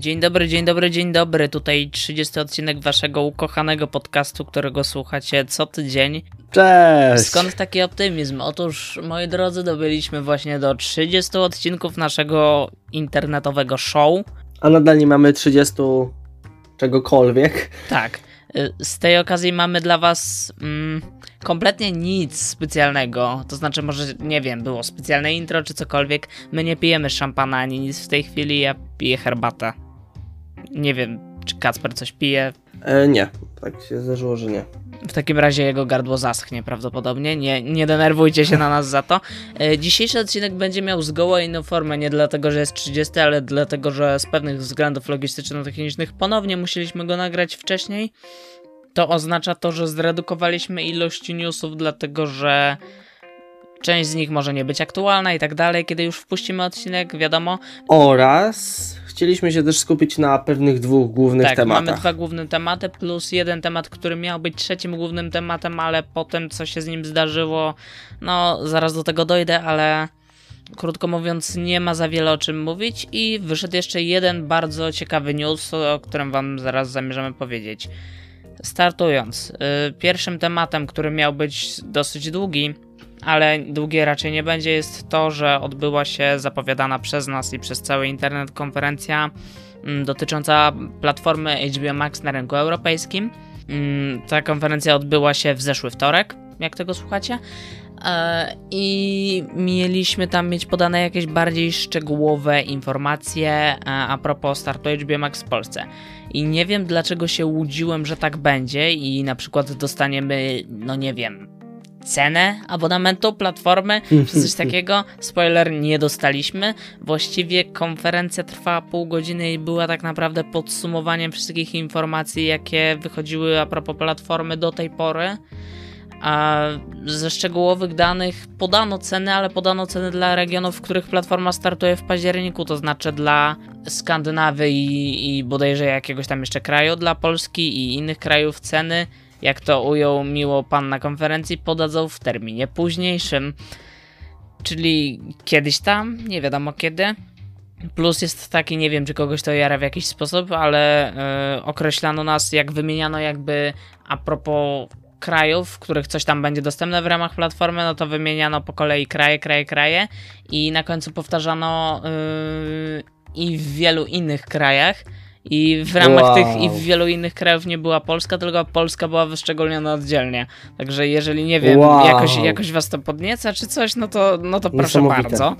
Dzień dobry, dzień dobry, dzień dobry. Tutaj 30 odcinek waszego ukochanego podcastu, którego słuchacie co tydzień. Cześć! Skąd taki optymizm? Otóż, moi drodzy, dobyliśmy właśnie do 30 odcinków naszego internetowego show. A nadal nie mamy 30 czegokolwiek. Tak. Y, z tej okazji mamy dla Was mm, kompletnie nic specjalnego. To znaczy, może nie wiem, było specjalne intro czy cokolwiek. My nie pijemy szampana ani nic w tej chwili. Ja piję herbatę. Nie wiem, czy Kacper coś pije. E, nie, tak się zdarzyło, że nie. W takim razie jego gardło zaschnie prawdopodobnie. Nie, nie denerwujcie się na nas za to. E, dzisiejszy odcinek będzie miał zgoła inną formę. Nie dlatego, że jest 30, ale dlatego, że z pewnych względów logistyczno-technicznych ponownie musieliśmy go nagrać wcześniej. To oznacza to, że zredukowaliśmy ilość newsów, dlatego że część z nich może nie być aktualna i tak dalej, kiedy już wpuścimy odcinek, wiadomo. Oraz chcieliśmy się też skupić na pewnych dwóch głównych tak, tematach. mamy dwa główne tematy, plus jeden temat, który miał być trzecim głównym tematem, ale potem co się z nim zdarzyło, no zaraz do tego dojdę, ale krótko mówiąc nie ma za wiele o czym mówić i wyszedł jeszcze jeden bardzo ciekawy news, o którym wam zaraz zamierzamy powiedzieć. Startując, y, pierwszym tematem, który miał być dosyć długi, ale długie raczej nie będzie, jest to, że odbyła się zapowiadana przez nas i przez cały internet konferencja mm, dotycząca platformy HBO Max na rynku europejskim. Mm, ta konferencja odbyła się w zeszły wtorek, jak tego słuchacie. E, I mieliśmy tam mieć podane jakieś bardziej szczegółowe informacje e, a propos startu HBO Max w Polsce. I nie wiem dlaczego się łudziłem, że tak będzie i na przykład dostaniemy, no nie wiem, cenę abonamentu platformy czy coś takiego. Spoiler, nie dostaliśmy. Właściwie konferencja trwała pół godziny i była tak naprawdę podsumowaniem wszystkich informacji, jakie wychodziły a propos platformy do tej pory. A ze szczegółowych danych podano ceny, ale podano ceny dla regionów, w których platforma startuje w październiku, to znaczy dla Skandynawii i, i bodajże jakiegoś tam jeszcze kraju, dla Polski i innych krajów ceny, jak to ujął miło pan na konferencji, podadzą w terminie późniejszym. Czyli kiedyś tam, nie wiadomo kiedy. Plus jest taki, nie wiem czy kogoś to jara w jakiś sposób, ale yy, określano nas, jak wymieniano jakby a propos krajów, w których coś tam będzie dostępne w ramach platformy, no to wymieniano po kolei kraje, kraje, kraje i na końcu powtarzano yy, i w wielu innych krajach. I w ramach Wow. tych i w wielu innych krajów nie była Polska, tylko Polska była wyszczególniona oddzielnie. Także jeżeli nie wiem, Wow. jakoś, jakoś was to podnieca czy coś, no to, no to proszę bardzo.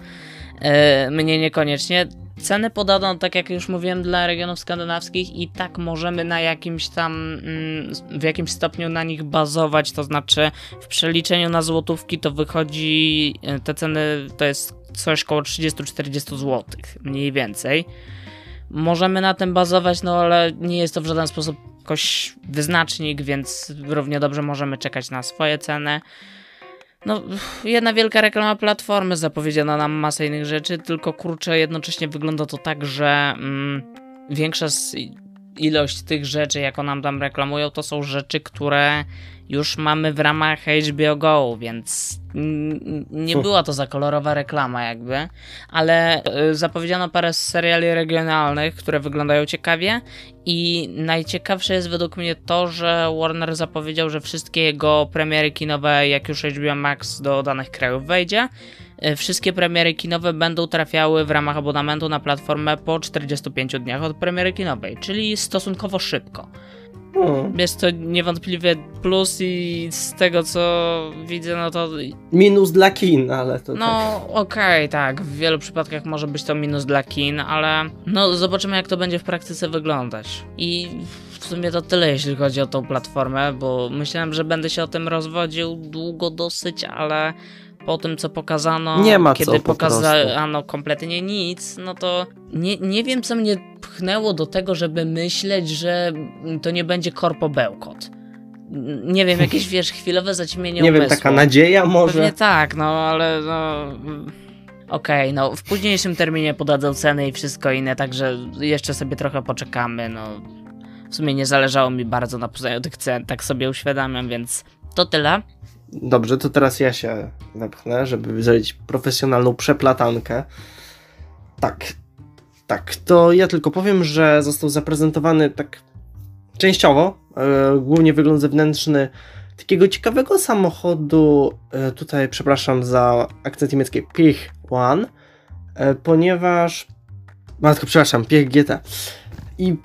E, mnie niekoniecznie. Ceny podano, tak jak już mówiłem, dla regionów skandynawskich i tak możemy na jakimś tam, mm, w jakimś stopniu na nich bazować, to znaczy w przeliczeniu na złotówki to wychodzi, e, te ceny to jest coś koło 30-40 zł, mniej więcej. Możemy na tym bazować, no ale nie jest to w żaden sposób jakoś wyznacznik, więc równie dobrze możemy czekać na swoje ceny. No, jedna wielka reklama platformy, zapowiedziano nam masę innych rzeczy, tylko kurczę, jednocześnie wygląda to tak, że mm, większa ilość tych rzeczy, jaką nam tam reklamują, to są rzeczy, które już mamy w ramach HBO Go, więc nie była to za kolorowa reklama jakby, ale y, zapowiedziano parę seriali regionalnych, które wyglądają ciekawie i najciekawsze jest według mnie to, że Warner zapowiedział, że wszystkie jego premiery kinowe, jak już HBO Max do danych krajów wejdzie, y, wszystkie premiery kinowe będą trafiały w ramach abonamentu na platformę po 45 dniach od premiery kinowej, czyli stosunkowo szybko. Hmm. Jest to niewątpliwie plus i z tego co widzę, no to Minus dla kin, ale to tak. no okej, tak, w wielu przypadkach może być to minus dla kin, ale no zobaczymy jak to będzie w praktyce wyglądać. I w sumie to tyle jeśli chodzi o tą platformę, bo myślałem, że będę się o tym rozwodził długo dosyć, ale po tym co pokazano, Nie ma co kiedy po pokazano kompletnie nic, no to nie, nie wiem co mnie pchnęło do tego, żeby myśleć, że to nie będzie korpo bełkot. Nie wiem, jakieś wiesz, chwilowe zaćmienie Nie wiem, umysłu. taka nadzieja może. Pewnie tak, no ale no. Okej, no w późniejszym terminie podadzą ceny i wszystko inne, także jeszcze sobie trochę poczekamy, no. W sumie nie zależało mi bardzo na poznaniu tych cen, tak sobie uświadamiam, więc to tyle. Dobrze, to teraz ja się wepchnę, żeby zrobić profesjonalną przeplatankę. Tak. tak, to ja tylko powiem, że został zaprezentowany tak częściowo, e, głównie wygląd zewnętrzny takiego ciekawego samochodu, e, tutaj przepraszam za akcent niemiecki, Piech One, e, ponieważ, matko, przepraszam, Piech GT. I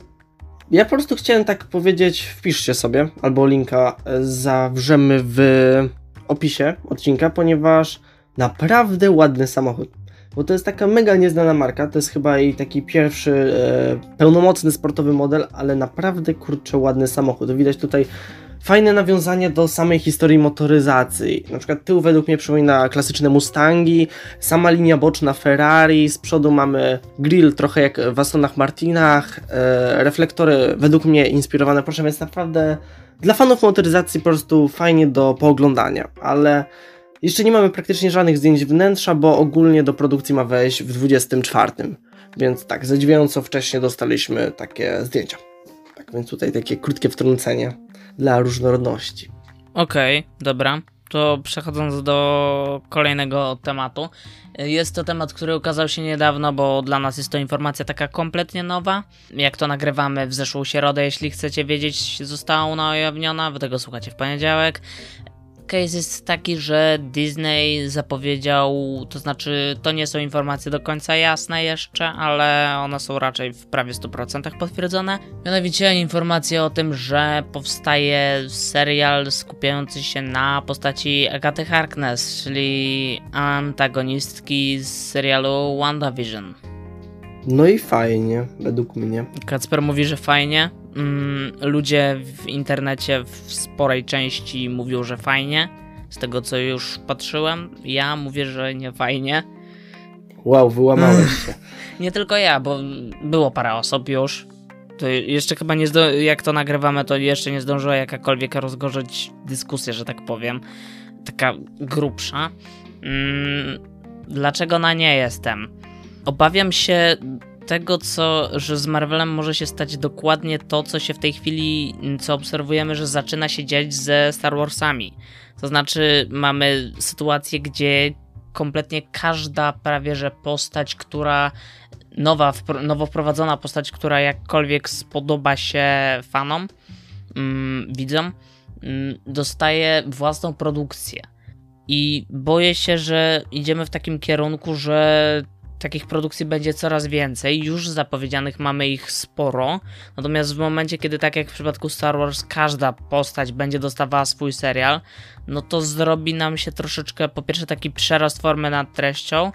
ja po prostu chciałem tak powiedzieć, wpiszcie sobie, albo linka e, zawrzemy w opisie odcinka, ponieważ naprawdę ładny samochód. Bo to jest taka mega nieznana marka, to jest chyba jej taki pierwszy e, pełnomocny sportowy model, ale naprawdę kurczę ładny samochód. Widać tutaj fajne nawiązanie do samej historii motoryzacji. Na przykład tył według mnie przypomina klasyczne Mustangi, sama linia boczna Ferrari, z przodu mamy grill trochę jak w Astonach Martinach, e, reflektory według mnie inspirowane, proszę, więc naprawdę dla fanów motoryzacji po prostu fajnie do pooglądania, ale jeszcze nie mamy praktycznie żadnych zdjęć wnętrza, bo ogólnie do produkcji ma wejść w 24. Więc tak, zadziwiająco wcześnie dostaliśmy takie zdjęcia. Tak więc tutaj takie krótkie wtrącenie dla różnorodności. Okej, okay, dobra. To przechodząc do kolejnego tematu. Jest to temat, który ukazał się niedawno, bo dla nas jest to informacja taka kompletnie nowa. Jak to nagrywamy w zeszłą środę, jeśli chcecie wiedzieć, została ona ujawniona, wy tego słuchacie w poniedziałek. Case jest taki, że Disney zapowiedział, to znaczy to nie są informacje do końca jasne jeszcze, ale one są raczej w prawie 100% potwierdzone. Mianowicie informacje o tym, że powstaje serial skupiający się na postaci Agaty Harkness, czyli antagonistki z serialu WandaVision. No i fajnie, według mnie. Kacper mówi, że fajnie. Mm, ludzie w internecie w sporej części mówią, że fajnie. Z tego co już patrzyłem, ja mówię, że nie fajnie. Wow, wyłamałeś się. nie tylko ja, bo było parę osób już. To jeszcze chyba nie zdo- jak to nagrywamy, to jeszcze nie zdążyła jakakolwiek rozgorzeć dyskusja, że tak powiem. Taka grubsza. Mm, dlaczego na nie jestem? Obawiam się tego, co, że z Marvelem może się stać dokładnie to, co się w tej chwili, co obserwujemy, że zaczyna się dziać ze Star Warsami. To znaczy, mamy sytuację, gdzie kompletnie każda prawie że postać, która nowa, nowo wprowadzona postać, która jakkolwiek spodoba się fanom, mm, widzom, mm, dostaje własną produkcję. I boję się, że idziemy w takim kierunku, że takich produkcji będzie coraz więcej. Już zapowiedzianych mamy ich sporo. Natomiast w momencie, kiedy tak jak w przypadku Star Wars, każda postać będzie dostawała swój serial, no to zrobi nam się troszeczkę po pierwsze taki przerost formy nad treścią,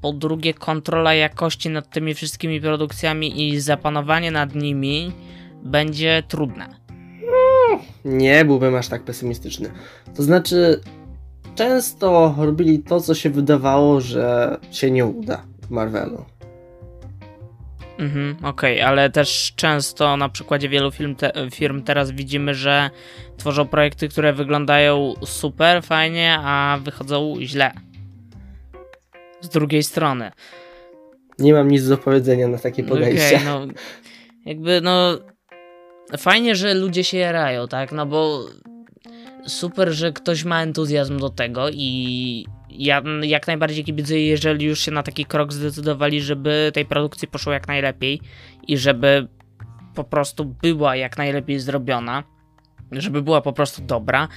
po drugie kontrola jakości nad tymi wszystkimi produkcjami i zapanowanie nad nimi będzie trudne. Nie byłbym aż tak pesymistyczny. To znaczy, często robili to, co się wydawało, że się nie uda. Marvelu. Mhm, okej, okay, ale też często na przykładzie wielu film te, firm teraz widzimy, że tworzą projekty, które wyglądają super, fajnie, a wychodzą źle. Z drugiej strony. Nie mam nic do powiedzenia na takie podejście. Okay, no, jakby no fajnie, że ludzie się jarają, tak? No bo super, że ktoś ma entuzjazm do tego i ja jak najbardziej kibicuję, jeżeli już się na taki krok zdecydowali, żeby tej produkcji poszło jak najlepiej i żeby po prostu była jak najlepiej zrobiona, żeby była po prostu dobra.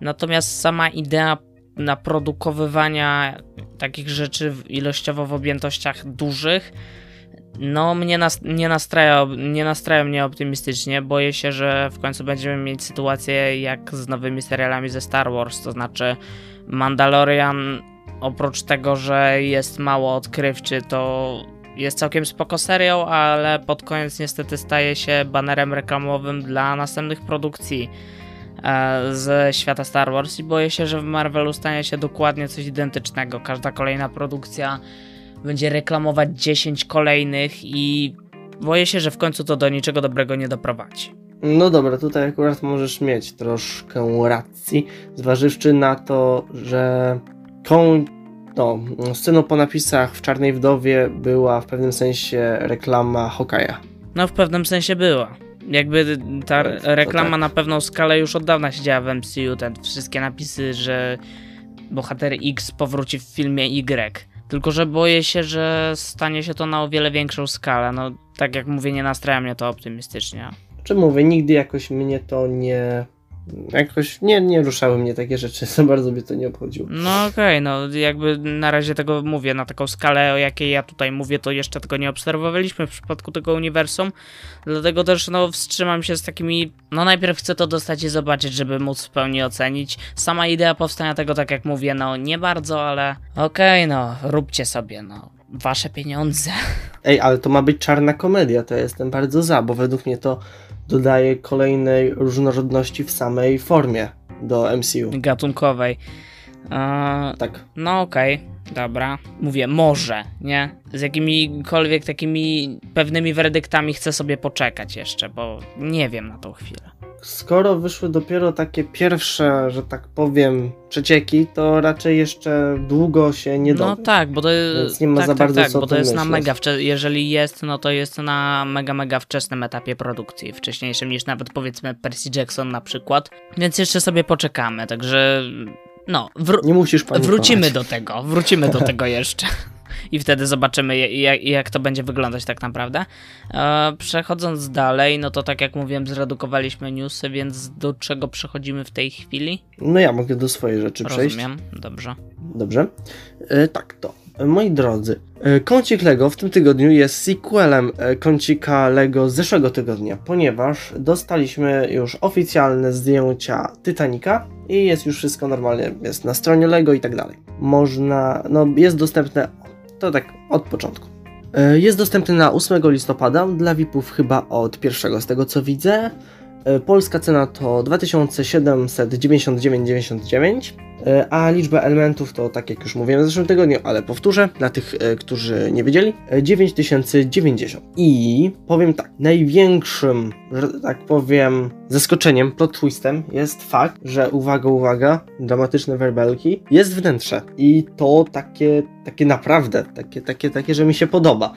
Natomiast sama idea naprodukowywania takich rzeczy ilościowo w objętościach dużych, no mnie nas, nie, nastraja, nie nastraja mnie optymistycznie. Boję się, że w końcu będziemy mieć sytuację jak z nowymi serialami ze Star Wars, to znaczy Mandalorian oprócz tego, że jest mało odkrywczy, to jest całkiem spoko serial, ale pod koniec niestety staje się banerem reklamowym dla następnych produkcji e, ze świata Star Wars i boję się, że w Marvelu stanie się dokładnie coś identycznego. Każda kolejna produkcja będzie reklamować 10 kolejnych i boję się, że w końcu to do niczego dobrego nie doprowadzi. No dobra, tutaj akurat możesz mieć troszkę racji, zważywszy na to, że tą no, sceną po napisach w Czarnej Wdowie była w pewnym sensie reklama Hokaja. No w pewnym sensie była. Jakby ta reklama tak. na pewną skalę już od dawna siedziała w MCU, te wszystkie napisy, że bohater X powróci w filmie Y. Tylko, że boję się, że stanie się to na o wiele większą skalę. No, tak jak mówię, nie nastraja mnie to optymistycznie. Czy mówię, nigdy jakoś mnie to nie jakoś nie, nie ruszały mnie takie rzeczy, za bardzo mnie to nie obchodziło. No okej, okay, no jakby na razie tego mówię, na taką skalę, o jakiej ja tutaj mówię, to jeszcze tego nie obserwowaliśmy w przypadku tego uniwersum, dlatego też no wstrzymam się z takimi, no najpierw chcę to dostać i zobaczyć, żeby móc w pełni ocenić. Sama idea powstania tego, tak jak mówię, no nie bardzo, ale okej, okay, no róbcie sobie, no wasze pieniądze. Ej, ale to ma być czarna komedia, to ja jestem bardzo za, bo według mnie to dodaje kolejnej różnorodności w samej formie do MCU. Gatunkowej. Eee, tak. No okej, okay, dobra. Mówię, może, nie? Z jakimikolwiek takimi pewnymi werdyktami chcę sobie poczekać jeszcze, bo nie wiem na tą chwilę skoro wyszły dopiero takie pierwsze, że tak powiem, przecieki, to raczej jeszcze długo się nie da. No tak, bo to jest, nie ma tak, za tak, bardzo tak, co bo to jest myśleć. na mega jeżeli jest, no to jest na mega mega wczesnym etapie produkcji, wcześniejszym niż nawet powiedzmy Percy Jackson na przykład. Więc jeszcze sobie poczekamy, także no, nie musisz wrócimy do tego, wrócimy do tego jeszcze i wtedy zobaczymy, jak, jak to będzie wyglądać tak naprawdę. E, przechodząc dalej, no to tak jak mówiłem, zredukowaliśmy newsy, więc do czego przechodzimy w tej chwili? No ja mogę do swojej rzeczy przejść. Rozumiem, dobrze. Dobrze. E, tak, to. Moi drodzy, e, kącik Lego w tym tygodniu jest sequelem e, kącika Lego z zeszłego tygodnia, ponieważ dostaliśmy już oficjalne zdjęcia Titanica i jest już wszystko normalnie, jest na stronie Lego i tak dalej. Można, no jest dostępne to tak od początku. E, jest dostępny na 8 listopada, dla VIP-ów chyba od pierwszego z tego co widzę. E, polska cena to 2799,99 E, a liczba elementów to, tak jak już mówiłem w zeszłym tygodniu, ale powtórzę, dla tych, e, którzy nie wiedzieli, 9090. E, I powiem tak, największym, że tak powiem, zaskoczeniem, plot twistem jest fakt, że uwaga, uwaga, dramatyczne werbelki, jest wnętrze. I to takie, takie naprawdę, takie, takie, takie, że mi się podoba.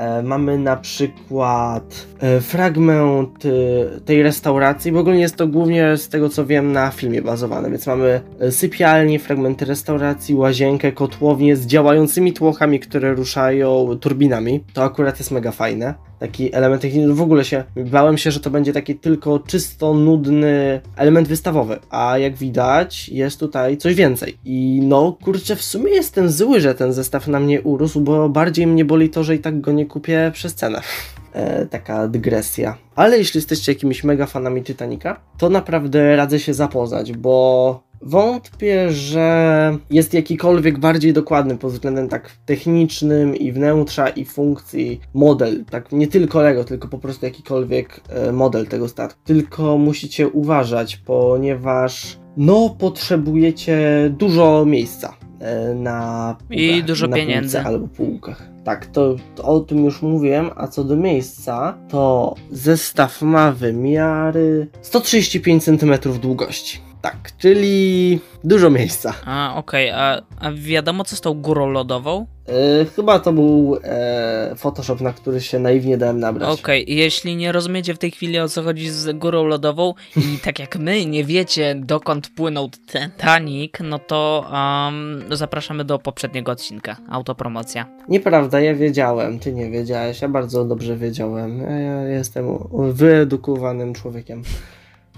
E, mamy na przykład e, fragment e, tej restauracji, bo ogólnie jest to głównie z tego co wiem na filmie bazowane, więc mamy sypialnię, fragmenty restauracji, łazienkę, kotłownię z działającymi tłochami, które ruszają turbinami. To akurat jest mega fajne taki element techniczny. W ogóle się bałem się, że to będzie taki tylko czysto nudny element wystawowy, a jak widać jest tutaj coś więcej. I no kurczę, w sumie jestem zły, że ten zestaw na mnie urósł, bo bardziej mnie boli to, że i tak go nie kupię przez cenę. E, taka dygresja. Ale jeśli jesteście jakimiś mega fanami Titanica, to naprawdę radzę się zapoznać, bo Wątpię, że jest jakikolwiek bardziej dokładny pod względem tak technicznym i wnętrza i funkcji model, tak nie tylko Lego, tylko po prostu jakikolwiek e, model tego statku. Tylko musicie uważać, ponieważ no potrzebujecie dużo miejsca e, na półkach, i dużo na pieniędzy albo półkach. Tak, to, to, o tym już mówiłem, a co do miejsca, to zestaw ma wymiary 135 cm długości. Tak, czyli dużo miejsca. A, okej, okay. a, a wiadomo co z tą górą lodową? Yy, chyba to był e, Photoshop, na który się naiwnie dałem nabrać. Okej, okay. jeśli nie rozumiecie w tej chwili o co chodzi z górą lodową i tak jak my nie wiecie dokąd płynął Titanic, no to um, zapraszamy do poprzedniego odcinka, autopromocja. Nieprawda, ja wiedziałem, ty nie wiedziałeś, ja bardzo dobrze wiedziałem. Ja, ja jestem wyedukowanym człowiekiem.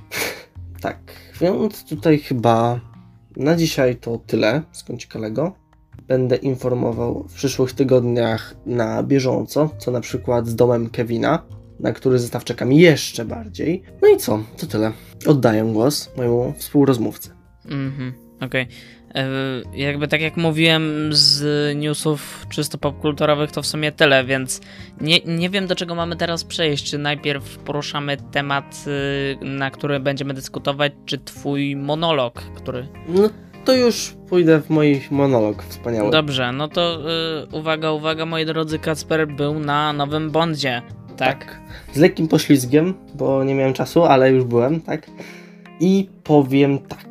tak. Więc tutaj chyba na dzisiaj to tyle z kącika Lego. Będę informował w przyszłych tygodniach na bieżąco, co na przykład z domem Kevina, na który zestaw czekam jeszcze bardziej. No i co? To tyle. Oddaję głos mojemu współrozmówcy. Mhm, okej. Okay. E, jakby tak jak mówiłem z newsów czysto popkulturowych to w sumie tyle, więc nie, nie wiem do czego mamy teraz przejść. Czy najpierw poruszamy temat, y, na który będziemy dyskutować, czy twój monolog, który... No to już pójdę w mój monolog wspaniały. Dobrze, no to yy, uwaga, uwaga, moi drodzy, Kacper był na nowym Bondzie, tak? tak? Z lekkim poślizgiem, bo nie miałem czasu, ale już byłem, tak? I powiem tak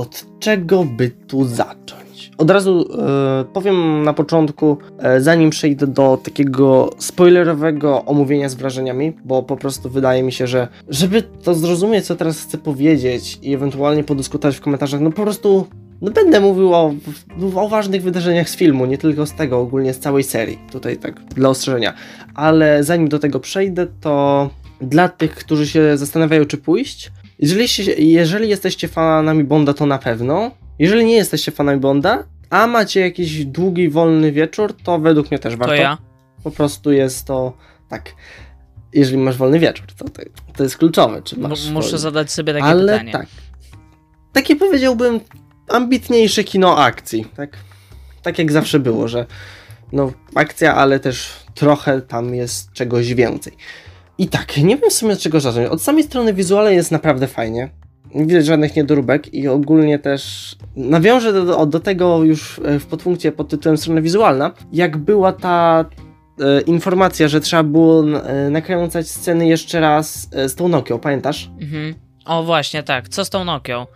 od czego by tu zacząć? Od razu e, powiem na początku, e, zanim przejdę do takiego spoilerowego omówienia z wrażeniami, bo po prostu wydaje mi się, że żeby to zrozumieć, co teraz chcę powiedzieć i ewentualnie podyskutować w komentarzach, no po prostu no będę mówił o, o ważnych wydarzeniach z filmu, nie tylko z tego, ogólnie z całej serii. Tutaj tak dla ostrzeżenia. Ale zanim do tego przejdę, to dla tych, którzy się zastanawiają, czy pójść, jeżeli, jeżeli jesteście fanami Bonda, to na pewno. Jeżeli nie jesteście fanami Bonda, a macie jakiś długi, wolny wieczór, to według mnie też warto. To ja. Po prostu jest to tak. Jeżeli masz wolny wieczór, to, to, jest kluczowe. Czy masz Muszę wolny. zadać sobie takie Ale pytanie. tak. Takie powiedziałbym ambitniejsze kino akcji, tak? Tak jak zawsze było, że no akcja, ale też trochę tam jest czegoś więcej. I tak, nie wiem w sumie czego zacząć. Od samej strony wizualnej jest naprawdę fajnie. Nie widać żadnych niedoróbek i ogólnie też nawiążę do, do tego już w podpunkcie pod tytułem strona wizualna, jak była ta e, informacja, że trzeba było e, nakręcać sceny jeszcze raz e, z tą Nokią, pamiętasz? Mhm. O właśnie, tak. Co z tą Nokią?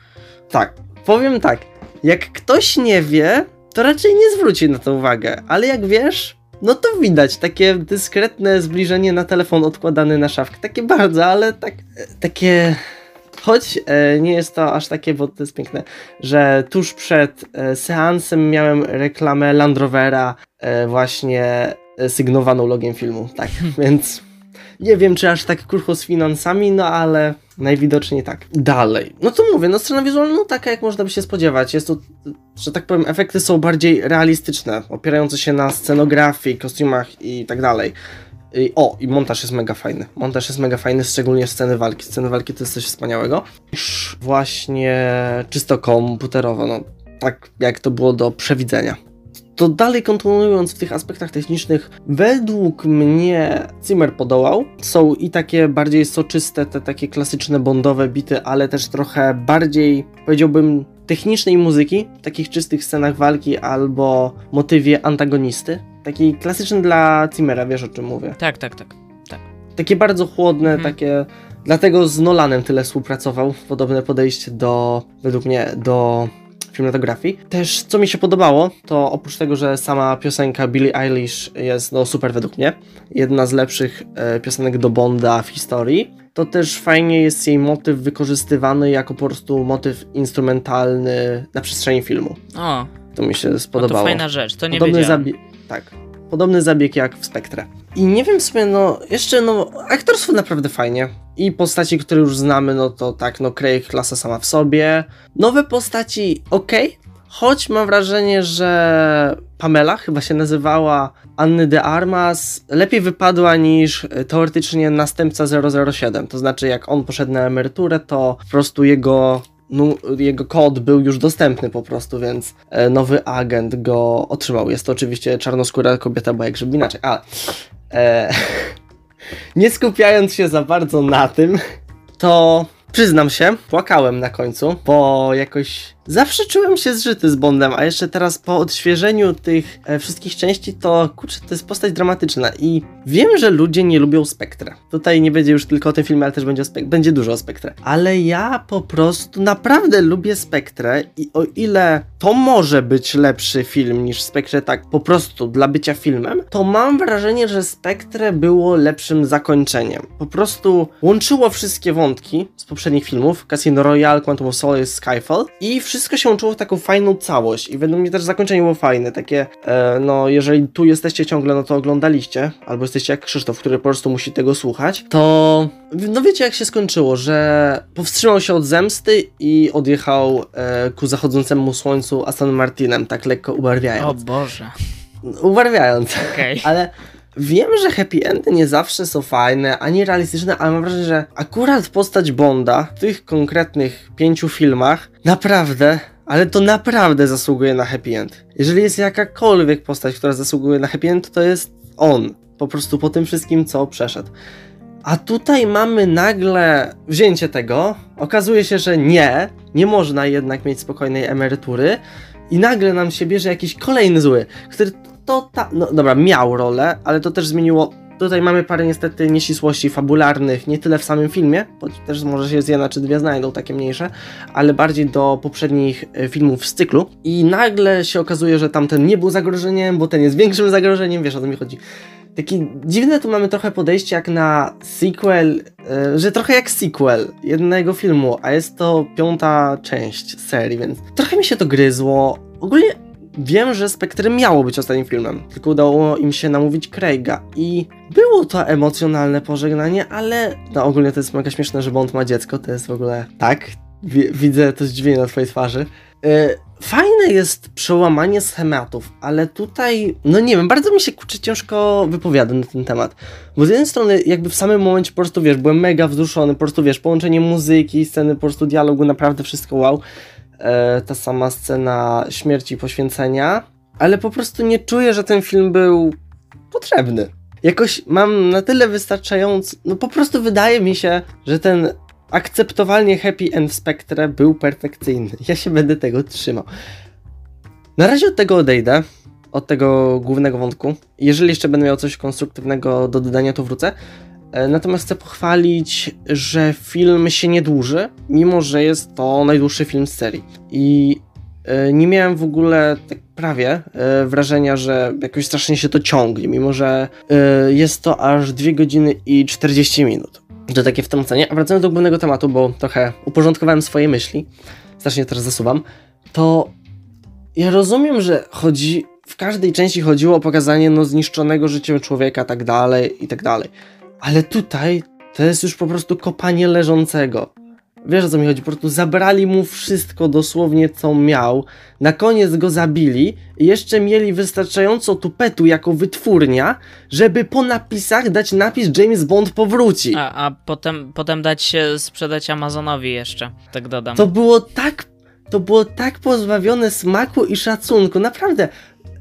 Tak, powiem tak. Jak ktoś nie wie, to raczej nie zwróci na to uwagę, ale jak wiesz, no to widać takie dyskretne zbliżenie na telefon odkładany na szafkę. Takie bardzo, ale tak, takie. Choć e, nie jest to aż takie, bo to jest piękne, że tuż przed e, seansem miałem reklamę Land Rovera e, właśnie sygnowaną logiem filmu. Tak, więc nie wiem, czy aż tak krucho z finansami, no ale najwidoczniej tak. Dalej. No to mówię, no strona wizualna, no taka jak można by się spodziewać. Jest to, że tak powiem, efekty są bardziej realistyczne, opierające się na scenografii, kostiumach i tak dalej. I, o, i montaż jest mega fajny. Montaż jest mega fajny, szczególnie sceny walki. Sceny walki to jest coś wspaniałego. Właśnie czysto komputerowo, no tak jak to było do przewidzenia. To dalej kontynuując w tych aspektach technicznych, według mnie Zimmer podołał. Są i takie bardziej soczyste, te takie klasyczne bondowe bity, ale też trochę bardziej, powiedziałbym, technicznej muzyki, w takich czystych scenach walki albo motywie antagonisty. Taki klasyczny dla Zimmera, wiesz o czym mówię. Tak, tak, tak. Takie bardzo chłodne, Mhm. takie... Dlatego z Nolanem tyle współpracował. Podobne podejście do, według mnie, do filmografii. Też co mi się podobało, to oprócz tego, że sama piosenka Billie Eilish jest no super według mnie, jedna z lepszych e, piosenek do Bonda w historii, to też fajnie jest jej motyw wykorzystywany jako po prostu motyw instrumentalny na przestrzeni filmu. O, To mi się no to spodobało. fajna rzecz, to nie Podobny wiedziałem. Tak. Podobny zabieg jak w Spektrze. I nie wiem w sumie, no, jeszcze, no, aktorstwo naprawdę fajnie. I postaci, które już znamy, no to tak, no, Craig klasa sama w sobie. Nowe postaci, ok, choć mam wrażenie, że Pamela chyba się nazywała Anny de Armas, lepiej wypadła niż e, teoretycznie następca 007. To znaczy, jak on poszedł na emeryturę, to po prostu jego nu, jego kod był już dostępny po prostu, więc e, nowy agent go otrzymał. Jest to oczywiście czarnoskóra kobieta, bo jak żeby inaczej, ale e, nie skupiając się za bardzo na tym, to przyznam się, płakałem na końcu, bo jakoś zawsze czułem się zżyty z Bondem, a jeszcze teraz po odświeżeniu tych e, wszystkich części, to kurczę, to jest postać dramatyczna i wiem, że ludzie nie lubią Spektra. Tutaj nie będzie już tylko o tym filmie, ale też będzie, będzie dużo o. Ale ja po prostu naprawdę lubię Spektrę i o ile to może być lepszy film niż Spektrze tak po prostu dla bycia filmem, to mam wrażenie, że Spektrę było lepszym zakończeniem. Po prostu łączyło wszystkie wątki z poprzednich filmów, Casino Royale, Quantum of Solace, Skyfall i wszystko się łączyło w taką fajną całość i według mnie też zakończenie było fajne, takie e, no jeżeli tu jesteście ciągle, no to oglądaliście, albo jesteście jak Krzysztof, który po prostu musi tego słuchać, to no wiecie jak się skończyło, że powstrzymał się od zemsty i odjechał e, ku zachodzącemu słońcu Aston Martinem, tak lekko ubarwiając. O Boże, Ubarwiając. okej. Ale wiem, że happy endy nie zawsze są fajne, ani realistyczne, ale mam wrażenie, że akurat postać Bonda w tych konkretnych pięciu filmach naprawdę, ale to naprawdę zasługuje na happy end. Jeżeli jest jakakolwiek postać, która zasługuje na happy end, to jest on. Po prostu po tym wszystkim, co przeszedł. A tutaj mamy nagle wzięcie tego. Okazuje się, że nie, nie można jednak mieć spokojnej emerytury. I nagle nam się bierze jakiś kolejny zły, który to. No dobra, miał rolę, ale to też zmieniło. Tutaj mamy parę niestety nieścisłości fabularnych, nie tyle w samym filmie, bo też może się z jedna czy dwie znajdą takie mniejsze, ale bardziej do poprzednich e, filmów z cyklu. I nagle się okazuje, że tamten nie był zagrożeniem, bo ten jest większym zagrożeniem, wiesz o co mi chodzi. Taki dziwne tu mamy trochę podejście jak na sequel, e, że trochę jak sequel jednego filmu, a jest to piąta część serii, więc trochę mi się to gryzło. Ogólnie wiem, że Spectre miało być ostatnim filmem, tylko udało im się namówić Craiga i było to emocjonalne pożegnanie, ale no ogólnie to jest mega śmieszne, że Bond ma dziecko, to jest w ogóle tak, widzę to zdziwienie na twojej twarzy. E, fajne jest przełamanie schematów, ale tutaj, no nie wiem, bardzo mi się kurczę ciężko wypowiada na ten temat. Bo z jednej strony, jakby w samym momencie po prostu wiesz, byłem mega wzruszony, po prostu wiesz, połączenie muzyki, sceny, po prostu dialogu, naprawdę wszystko wow. E, ta sama scena śmierci i poświęcenia, ale po prostu nie czuję, że ten film był potrzebny. Jakoś mam na tyle wystarczający, no po prostu wydaje mi się, że ten akceptowalnie happy end Spectre był perfekcyjny. Ja się będę tego trzymał. Na razie od tego odejdę, od tego głównego wątku. Jeżeli jeszcze będę miał coś konstruktywnego do dodania, to wrócę. E, natomiast chcę pochwalić, że film się nie dłuży, mimo że jest to najdłuższy film z serii. I e, nie miałem w ogóle tak prawie e, wrażenia, że jakoś strasznie się to ciągnie, mimo że jest to aż 2 godziny i 40 minut to takie wtrącenie. A wracając do głównego tematu, bo trochę uporządkowałem swoje myśli, strasznie teraz zasuwam, to ja rozumiem, że chodzi, w każdej części chodziło o pokazanie no, zniszczonego życia człowieka, tak dalej, i tak dalej. Ale tutaj to jest już po prostu kopanie leżącego. Wiesz o co mi chodzi? Po prostu zabrali mu wszystko dosłownie co miał. Na koniec go zabili i jeszcze mieli wystarczająco tupetu jako wytwórnia, żeby po napisach dać napis James Bond powróci. A, a potem, potem dać się sprzedać Amazonowi jeszcze, tak dodam. To było tak, to było tak pozbawione smaku i szacunku. Naprawdę,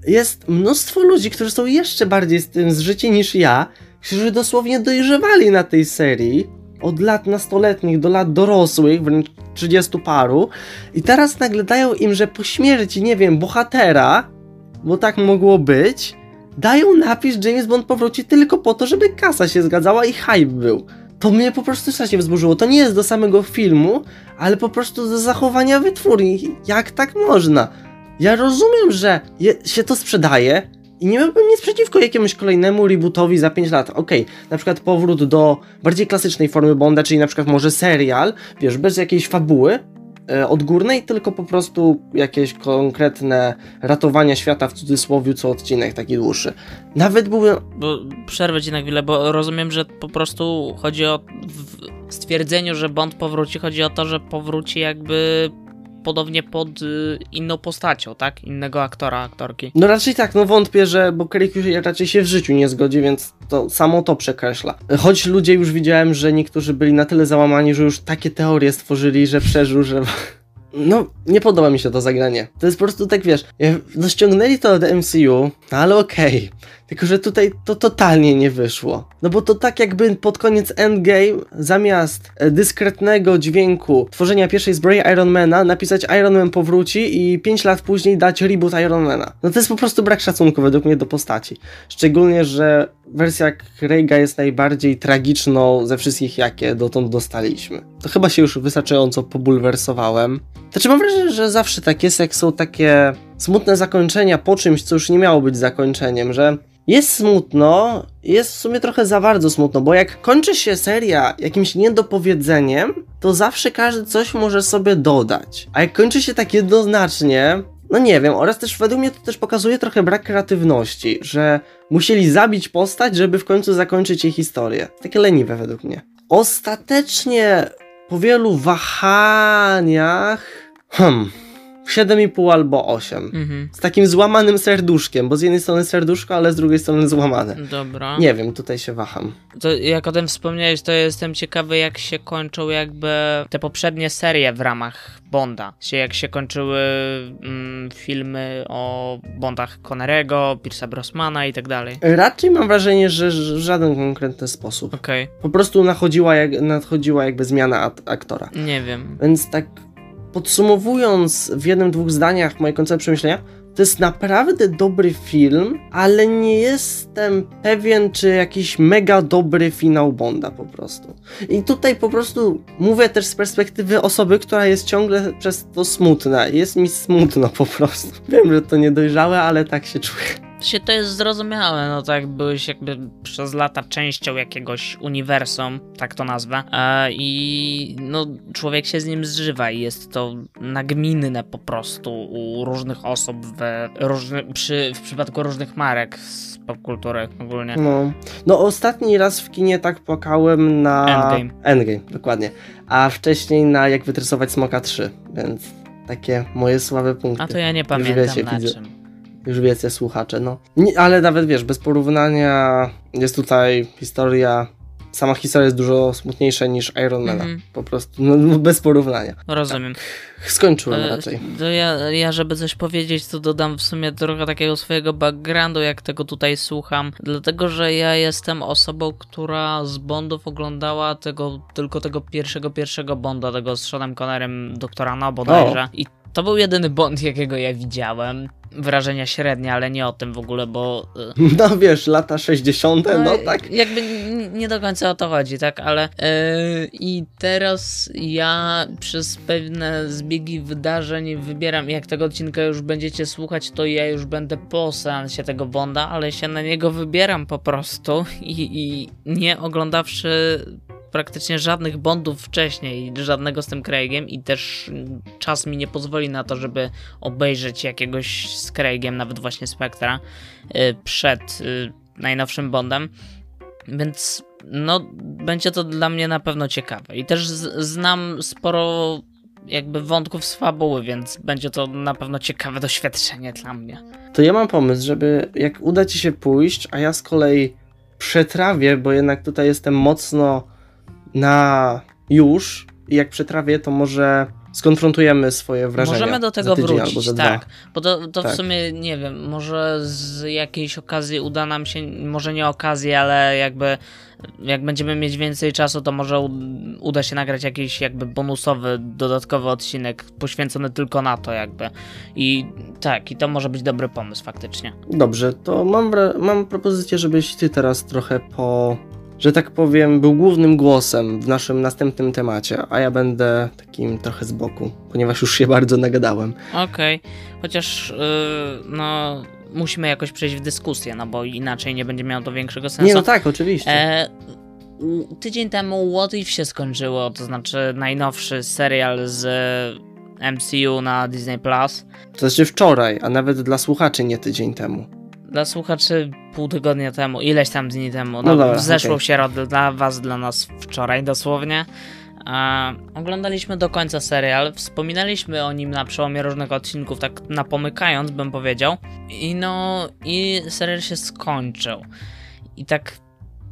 jest mnóstwo ludzi, którzy są jeszcze bardziej z tym zżyci niż ja, którzy dosłownie dojrzewali na tej serii od lat nastoletnich do lat dorosłych, wręcz 30 paru, i teraz nagle dają im, że po śmierci, nie wiem, bohatera, bo tak mogło być, dają napis James Bond powróci tylko po to, żeby kasa się zgadzała i hype był. To mnie po prostu strasznie wzburzyło. To nie jest do samego filmu, ale po prostu do zachowania wytwórni. Jak tak można? Ja rozumiem, że się to sprzedaje, i nie miałbym nic przeciwko jakiemuś kolejnemu rebootowi za 5 lat. Okej, okay, na przykład powrót do bardziej klasycznej formy Bonda, czyli na przykład może serial, wiesz, bez jakiejś fabuły, e, odgórnej, tylko po prostu jakieś konkretne ratowania świata w cudzysłowie co odcinek taki dłuższy. Nawet byłby... Bo przerwę ci na chwilę, bo rozumiem, że po prostu chodzi o w stwierdzeniu, że Bond powróci, chodzi o to, że powróci jakby podobnie pod y, inną postacią, tak? Innego aktora, aktorki. No raczej tak, no wątpię, że bo Craig już raczej się w życiu nie zgodzi, więc to samo to przekreśla. Choć ludzie już widziałem, że niektórzy byli na tyle załamani, że już takie teorie stworzyli, że przeżył, że no, nie podoba mi się to zagranie. To jest po prostu tak, wiesz, no ściągnęli to MCU, no ale okej. Okay. Tylko, że tutaj to totalnie nie wyszło. No bo to tak jakby pod koniec Endgame zamiast e, dyskretnego dźwięku tworzenia pierwszej zbroi Ironmana napisać Iron Man powróci i 5 lat później dać reboot Ironmana. No to jest po prostu brak szacunku według mnie do postaci. Szczególnie, że wersja Craiga jest najbardziej tragiczną ze wszystkich, jakie dotąd dostaliśmy. To chyba się już wystarczająco pobulwersowałem. Znaczy mam wrażenie, że zawsze tak jest, jak są takie smutne zakończenia po czymś, co już nie miało być zakończeniem, że jest smutno, jest w sumie trochę za bardzo smutno, bo jak kończy się seria jakimś niedopowiedzeniem, to zawsze każdy coś może sobie dodać. A jak kończy się tak jednoznacznie, no nie wiem, oraz też według mnie to też pokazuje trochę brak kreatywności, że musieli zabić postać, żeby w końcu zakończyć jej historię. Takie leniwe według mnie. Ostatecznie po wielu wahaniach, hmm, 7,5 albo 8. Mhm. Z takim złamanym serduszkiem, bo z jednej strony serduszko, ale z drugiej strony złamane. Dobra. Nie wiem, tutaj się waham. To jak o tym wspomniałeś, to jestem ciekawy, jak się kończą jakby te poprzednie serie w ramach Bonda. Jak się kończyły mm, filmy o Bondach Connerego, Pierce'a Brosmana i tak dalej. Raczej mam wrażenie, że w żaden konkretny sposób. Okej. Po prostu nadchodziła, jak, nadchodziła jakby zmiana aktora. Nie wiem. Więc tak Podsumowując w jednym, dwóch zdaniach moje końcowe przemyślenia, to jest naprawdę dobry film, ale nie jestem pewien, czy jakiś mega dobry finał Bonda po prostu. I tutaj po prostu mówię też z perspektywy osoby, która jest ciągle przez to smutna. Jest mi smutno po prostu. Wiem, że to niedojrzałe, ale tak się czuję. Się to jest zrozumiałe, no tak byłeś jakby przez lata częścią jakiegoś uniwersum, tak to nazwę, e, i no człowiek się z nim zżywa i jest to nagminne po prostu u różnych osób w, różny, przy, w przypadku różnych marek z popkultury ogólnie. No. no ostatni raz w kinie tak płakałem na Endgame. Endgame, dokładnie. A wcześniej na Jak wytresować Smoka 3, więc takie moje słabe punkty. A to ja nie pamiętam wiecie, na widzę. czym. Już wiecie, słuchacze, no. Nie, ale nawet wiesz, bez porównania jest tutaj historia. Sama historia jest dużo smutniejsza niż Iron Man. Mhm. Po prostu, no, bez porównania. Rozumiem. Skończyłem E, raczej. To ja, ja, żeby coś powiedzieć, to dodam w sumie trochę takiego swojego backgroundu, jak tego tutaj słucham. Dlatego, że ja jestem osobą, która z Bondów oglądała tego, tylko tego pierwszego, pierwszego Bonda, tego z Seanem Connerem, doktora No bodajże. I to był jedyny Bond, jakiego ja widziałem. Wrażenia średnie, ale nie o tym w ogóle, bo e, No wiesz, lata 60., no, tak. Jakby nie do końca o to chodzi, tak, ale yy, i teraz ja przez pewne zbiegi wydarzeń wybieram, jak tego odcinka już będziecie słuchać, to ja już będę po seansie tego Bonda, ale się na niego wybieram po prostu i, i nie oglądawszy praktycznie żadnych Bondów wcześniej, żadnego z tym Craigiem i też czas mi nie pozwoli na to, żeby obejrzeć jakiegoś z Craigiem, nawet właśnie Spectra, y, przed y, najnowszym Bondem. Więc no, będzie to dla mnie na pewno ciekawe. I też znam sporo jakby wątków z fabuły, więc będzie to na pewno ciekawe doświadczenie dla mnie. To ja mam pomysł, żeby jak uda ci się pójść, a ja z kolei przetrawię, bo jednak tutaj jestem mocno na już i jak przetrawię, to może skonfrontujemy swoje wrażenia. Możemy do tego wrócić, tak. Bo to, to w Tak. sumie nie wiem, może z jakiejś okazji uda nam się, może nie okazji, ale jakby jak będziemy mieć więcej czasu, to może uda się nagrać jakiś jakby bonusowy, dodatkowy odcinek poświęcony tylko na to jakby. I tak, i to może być dobry pomysł faktycznie. Dobrze, to mam, mam propozycję, żebyś ty teraz trochę po, że tak powiem, był głównym głosem w naszym następnym temacie, a ja będę takim trochę z boku, ponieważ już się bardzo nagadałem. Okej, chociaż yy, no musimy jakoś przejść w dyskusję, no bo inaczej nie będzie miało to większego sensu. Nie, no tak, oczywiście. E, tydzień temu What If się skończyło, to znaczy najnowszy serial z MCU na Disney Plus. To znaczy wczoraj, a nawet dla słuchaczy nie tydzień temu. Dla słuchaczy pół tygodnia temu, ileś tam dni temu. No, No dobra, w zeszłą środę dla was, dla nas wczoraj dosłownie. E, oglądaliśmy do końca serial, wspominaliśmy o nim na przełomie różnych odcinków, tak napomykając bym powiedział. I no, i serial się skończył. I tak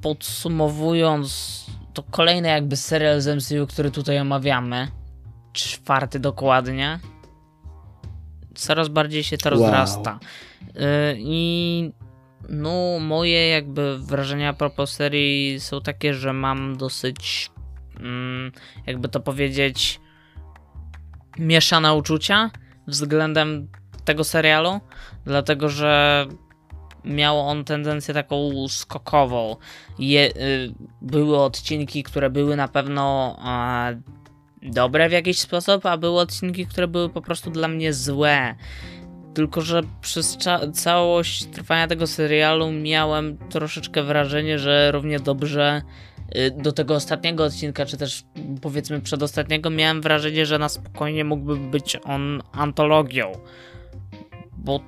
podsumowując, to kolejny jakby serial z MCU, który tutaj omawiamy. Czwarty dokładnie. Coraz bardziej się to Wow. rozrasta. Y, I no, moje jakby wrażenia a propos serii są takie, że mam dosyć, mm, jakby to powiedzieć, mieszane uczucia względem tego serialu, dlatego że miał on tendencję taką skokową. Je, y, były odcinki, które były na pewno e, dobre w jakiś sposób, a były odcinki, które były po prostu dla mnie złe. Tylko, że przez całość trwania tego serialu miałem troszeczkę wrażenie, że równie dobrze y, do tego ostatniego odcinka, czy też powiedzmy przedostatniego, miałem wrażenie, że na spokojnie mógłby być on antologią. Bo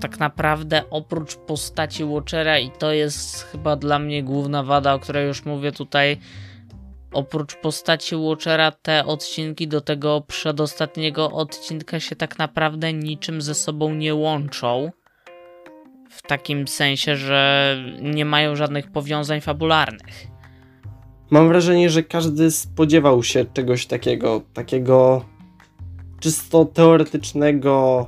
tak naprawdę oprócz postaci Watchera, i to jest chyba dla mnie główna wada, o której już mówię tutaj, oprócz postaci Watchera te odcinki do tego przedostatniego odcinka się tak naprawdę niczym ze sobą nie łączą. W takim sensie, że nie mają żadnych powiązań fabularnych. Mam wrażenie, że każdy spodziewał się czegoś takiego, takiego czysto teoretycznego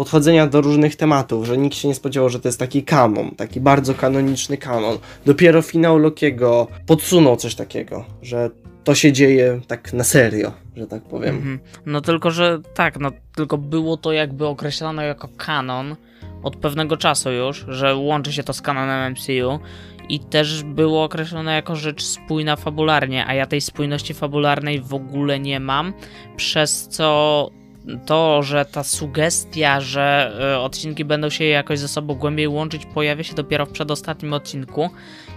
podchodzenia do różnych tematów, że nikt się nie spodziewał, że to jest taki kanon, taki bardzo kanoniczny kanon. Dopiero finał Lokiego podsunął coś takiego, że to się dzieje tak na serio, że tak powiem. Mhm. No tylko, że tak, no tylko było to jakby określone jako kanon od pewnego czasu już, że łączy się to z kanonem MCU i też było określone jako rzecz spójna fabularnie, a ja tej spójności fabularnej w ogóle nie mam, przez co to, że ta sugestia, że e, odcinki będą się jakoś ze sobą głębiej łączyć, pojawia się dopiero w przedostatnim odcinku.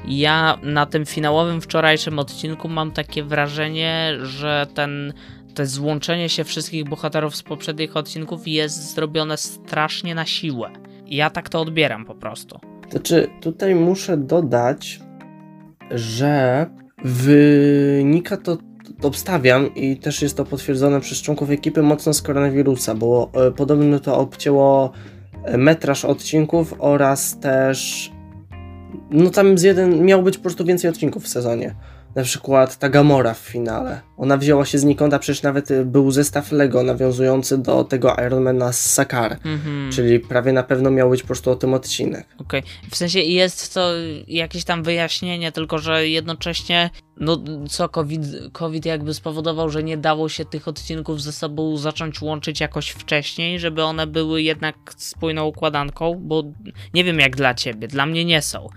Ja na tym finałowym wczorajszym odcinku mam takie wrażenie, że ten złączenie się wszystkich bohaterów z poprzednich odcinków jest zrobione strasznie na siłę. Ja tak to odbieram po prostu. Znaczy, tutaj muszę dodać, że wynika to obstawiam i też jest to potwierdzone przez członków ekipy mocno z koronawirusa, bo e, podobno to obcięło e, metraż odcinków oraz też no tam z jeden miał być po prostu więcej odcinków w sezonie na przykład ta Gamora w finale. Ona wzięła się znikąd, a przecież nawet y, był zestaw Lego nawiązujący do tego Ironmana z Sakar. Mm-hmm. Czyli prawie na pewno miał być po prostu o tym odcinek. Okej. Okay. W sensie jest to jakieś tam wyjaśnienie, tylko że jednocześnie no co COVID, COVID jakby spowodował, że nie dało się tych odcinków ze sobą zacząć łączyć jakoś wcześniej, żeby one były jednak spójną układanką, bo nie wiem jak dla ciebie, dla mnie nie są.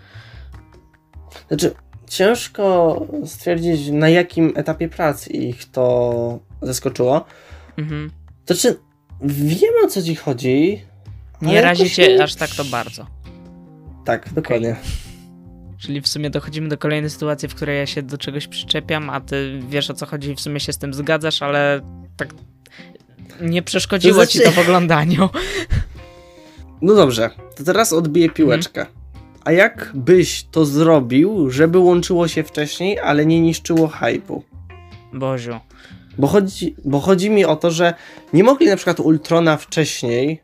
Znaczy, ciężko stwierdzić, na jakim etapie pracy ich to zaskoczyło. Mhm. To czy wiem o co ci chodzi? Nie razi cię nie... aż tak to bardzo. Tak, dokładnie. Okay. Czyli w sumie dochodzimy do kolejnej sytuacji, w której ja się do czegoś przyczepiam, a ty wiesz o co chodzi i w sumie się z tym zgadzasz, ale tak nie przeszkodziło to znaczy... ci to w oglądaniu. No dobrze, to teraz odbiję piłeczkę. Mhm. A jak byś to zrobił, żeby łączyło się wcześniej, ale nie niszczyło hypu? Boziu. Bo chodzi, bo chodzi mi o to, że nie mogli na przykład Ultrona wcześniej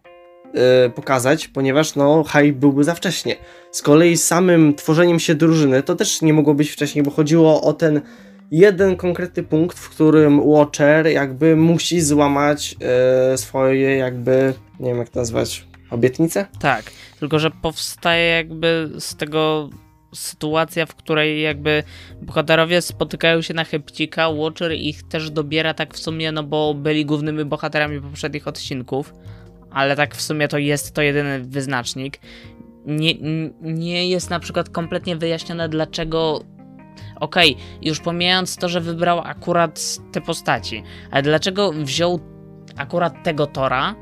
yy, pokazać, ponieważ no hype byłby za wcześnie. Z kolei samym tworzeniem się drużyny to też nie mogło być wcześniej, bo chodziło o ten jeden konkretny punkt, w którym Watcher jakby musi złamać yy, swoje jakby, nie wiem jak to nazwać, obietnice? Tak, tylko że powstaje jakby z tego sytuacja, w której jakby bohaterowie spotykają się na Hepcika, Watcher ich też dobiera tak w sumie, no bo byli głównymi bohaterami poprzednich odcinków, ale tak w sumie to jest to jedyny wyznacznik. Nie, nie jest na przykład kompletnie wyjaśnione, dlaczego okej, okay, już pomijając to, że wybrał akurat te postaci, ale dlaczego wziął akurat tego Tora,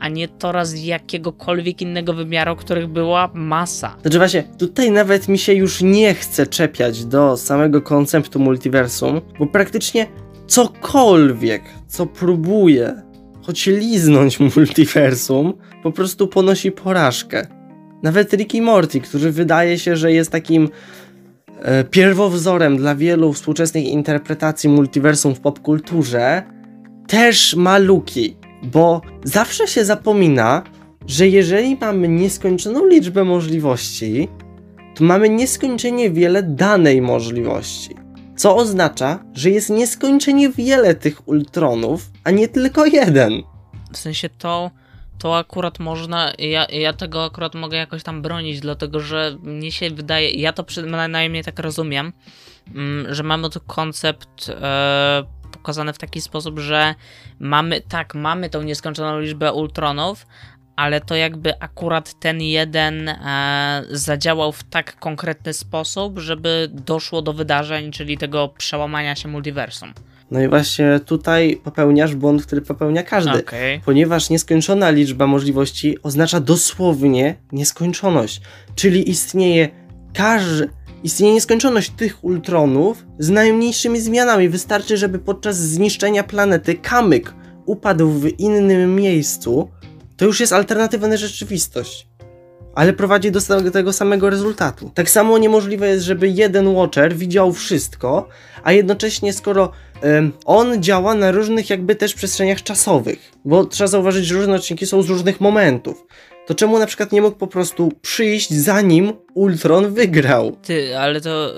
a nie Tora z jakiegokolwiek innego wymiaru, których była masa. Znaczy właśnie, tutaj nawet mi się już nie chce czepiać do samego konceptu multiversum, bo praktycznie cokolwiek, co próbuje choć liznąć multiversum, po prostu ponosi porażkę. Nawet Ricky Morty, który wydaje się, że jest takim e, pierwowzorem dla wielu współczesnych interpretacji multiversum w popkulturze, też ma luki bo zawsze się zapomina, że jeżeli mamy nieskończoną liczbę możliwości, to mamy nieskończenie wiele danej możliwości. Co oznacza, że jest nieskończenie wiele tych ultronów, a nie tylko jeden. W sensie to, to akurat można, ja, ja tego akurat mogę jakoś tam bronić, dlatego że mnie się wydaje, ja to przynajmniej tak rozumiem, mm, że mamy tu koncept e, pokazane w taki sposób, że mamy, tak, mamy tą nieskończoną liczbę ultronów, ale to jakby akurat ten jeden e, zadziałał w tak konkretny sposób, żeby doszło do wydarzeń, czyli tego przełamania się multiversum. No i właśnie tutaj popełniasz błąd, który popełnia każdy. Okay. Ponieważ nieskończona liczba możliwości oznacza dosłownie nieskończoność. Czyli istnieje każdy Istnieje nieskończoność tych ultronów z najmniejszymi zmianami. Wystarczy, żeby podczas zniszczenia planety kamyk upadł w innym miejscu, to już jest alternatywna rzeczywistość. Ale prowadzi do tego samego rezultatu. Tak samo niemożliwe jest, żeby jeden Watcher widział wszystko, a jednocześnie skoro ym, on działa na różnych jakby też przestrzeniach czasowych, bo trzeba zauważyć, że różne odcinki są z różnych momentów to czemu na przykład nie mógł po prostu przyjść zanim Ultron wygrał? Ty, ale to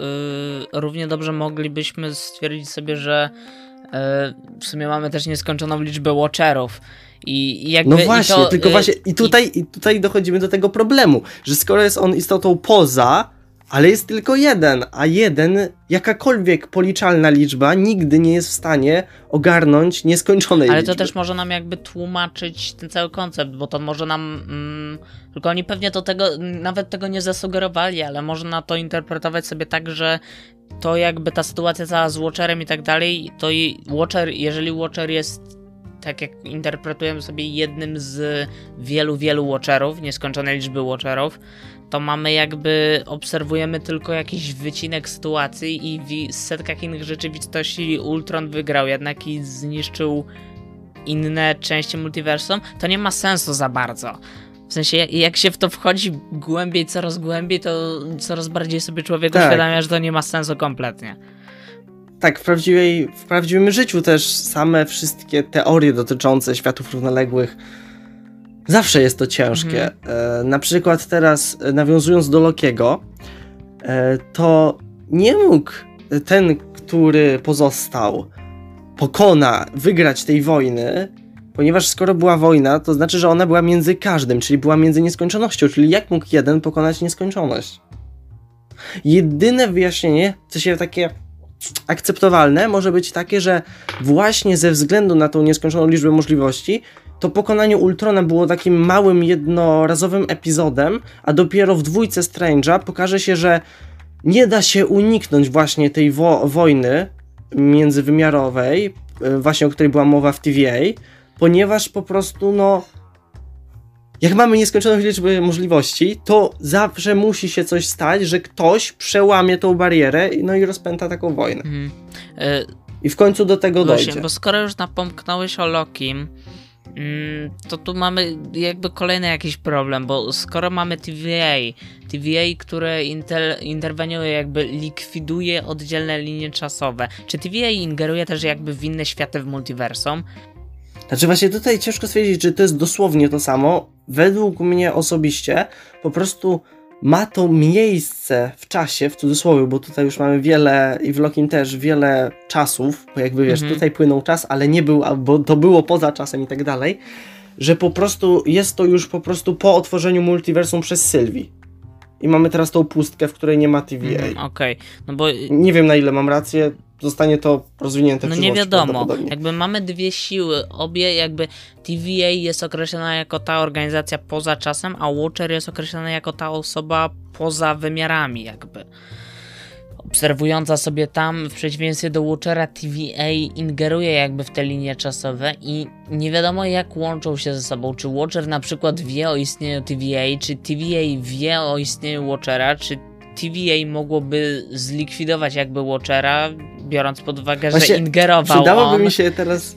yy, równie dobrze moglibyśmy stwierdzić sobie, że yy, w sumie mamy też nieskończoną liczbę Watcherów. I jakby, no właśnie, i to, tylko właśnie i tutaj, i... i tutaj dochodzimy do tego problemu, że skoro jest on istotą poza, ale jest tylko jeden, a jeden, jakakolwiek policzalna liczba, nigdy nie jest w stanie ogarnąć nieskończonej Ale liczby. to też może nam jakby tłumaczyć ten cały koncept, bo to może nam. Mm, tylko oni pewnie to tego, nawet tego nie zasugerowali, ale można to interpretować sobie tak, że to jakby ta sytuacja cała z Watcherem i tak dalej, to i Watcher, jeżeli Watcher jest tak jak interpretujemy sobie jednym z wielu, wielu watcherów, nieskończonej liczby watcherów, to mamy jakby, obserwujemy tylko jakiś wycinek sytuacji i w setkach innych rzeczywistości Ultron wygrał jednak i zniszczył inne części multiversum, to nie ma sensu za bardzo. W sensie, jak się w to wchodzi głębiej, coraz głębiej, to coraz bardziej sobie człowiek tak. uświadamia, że to nie ma sensu kompletnie. Tak, w, prawdziwej, w prawdziwym życiu też same wszystkie teorie dotyczące światów równoległych zawsze jest to ciężkie. Mhm. E, na przykład teraz, e, nawiązując do Lokiego, e, to nie mógł ten, który pozostał, pokona, wygrać tej wojny, ponieważ skoro była wojna, to znaczy, że ona była między każdym, czyli była między nieskończonością, czyli jak mógł jeden pokonać nieskończoność? Jedyne wyjaśnienie, co się takie akceptowalne, może być takie, że właśnie ze względu na tą nieskończoną liczbę możliwości, to pokonanie Ultrona było takim małym, jednorazowym epizodem, a dopiero w dwójce Strange'a pokaże się, że nie da się uniknąć właśnie tej wo wojny międzywymiarowej, e, właśnie o której była mowa w TVA, ponieważ po prostu, no, jak mamy nieskończoną liczbę możliwości, to zawsze musi się coś stać, że ktoś przełamie tą barierę no i rozpęta taką wojnę. Mhm. Y I w końcu do tego właśnie, dojdzie. Bo skoro już napomknąłeś o Lokim, mm, to tu mamy jakby kolejny jakiś problem, bo skoro mamy TVA, TVA, które inter, interweniuje, jakby likwiduje oddzielne linie czasowe, czy TVA ingeruje też jakby w inne światy w multiversum? Znaczy właśnie tutaj ciężko stwierdzić, czy to jest dosłownie to samo. Według mnie osobiście po prostu ma to miejsce w czasie, w cudzysłowie, bo tutaj już mamy wiele i w Lokim też wiele czasów, bo jakby wiesz, mhm. tutaj płynął czas, ale nie był, bo to było poza czasem i tak dalej, że po prostu jest to już po prostu po otworzeniu multiversum przez Sylwii. I mamy teraz tą pustkę, w której nie ma TVA. Mhm, Okej, okay. no bo... Nie wiem na ile mam rację, zostanie to rozwinięte w No nie wiadomo, jakby mamy dwie siły, obie jakby TVA jest określona jako ta organizacja poza czasem, a Watcher jest określona jako ta osoba poza wymiarami jakby. Obserwująca sobie tam, w przeciwieństwie do Watchera, TVA ingeruje jakby w te linie czasowe i nie wiadomo jak łączą się ze sobą. Czy Watcher na przykład wie o istnieniu TVA, czy TVA wie o istnieniu Watchera, czy TVA mogłoby zlikwidować jakby Watchera, biorąc pod uwagę, Właśnie że ingerował Przydałoby on. mi się teraz...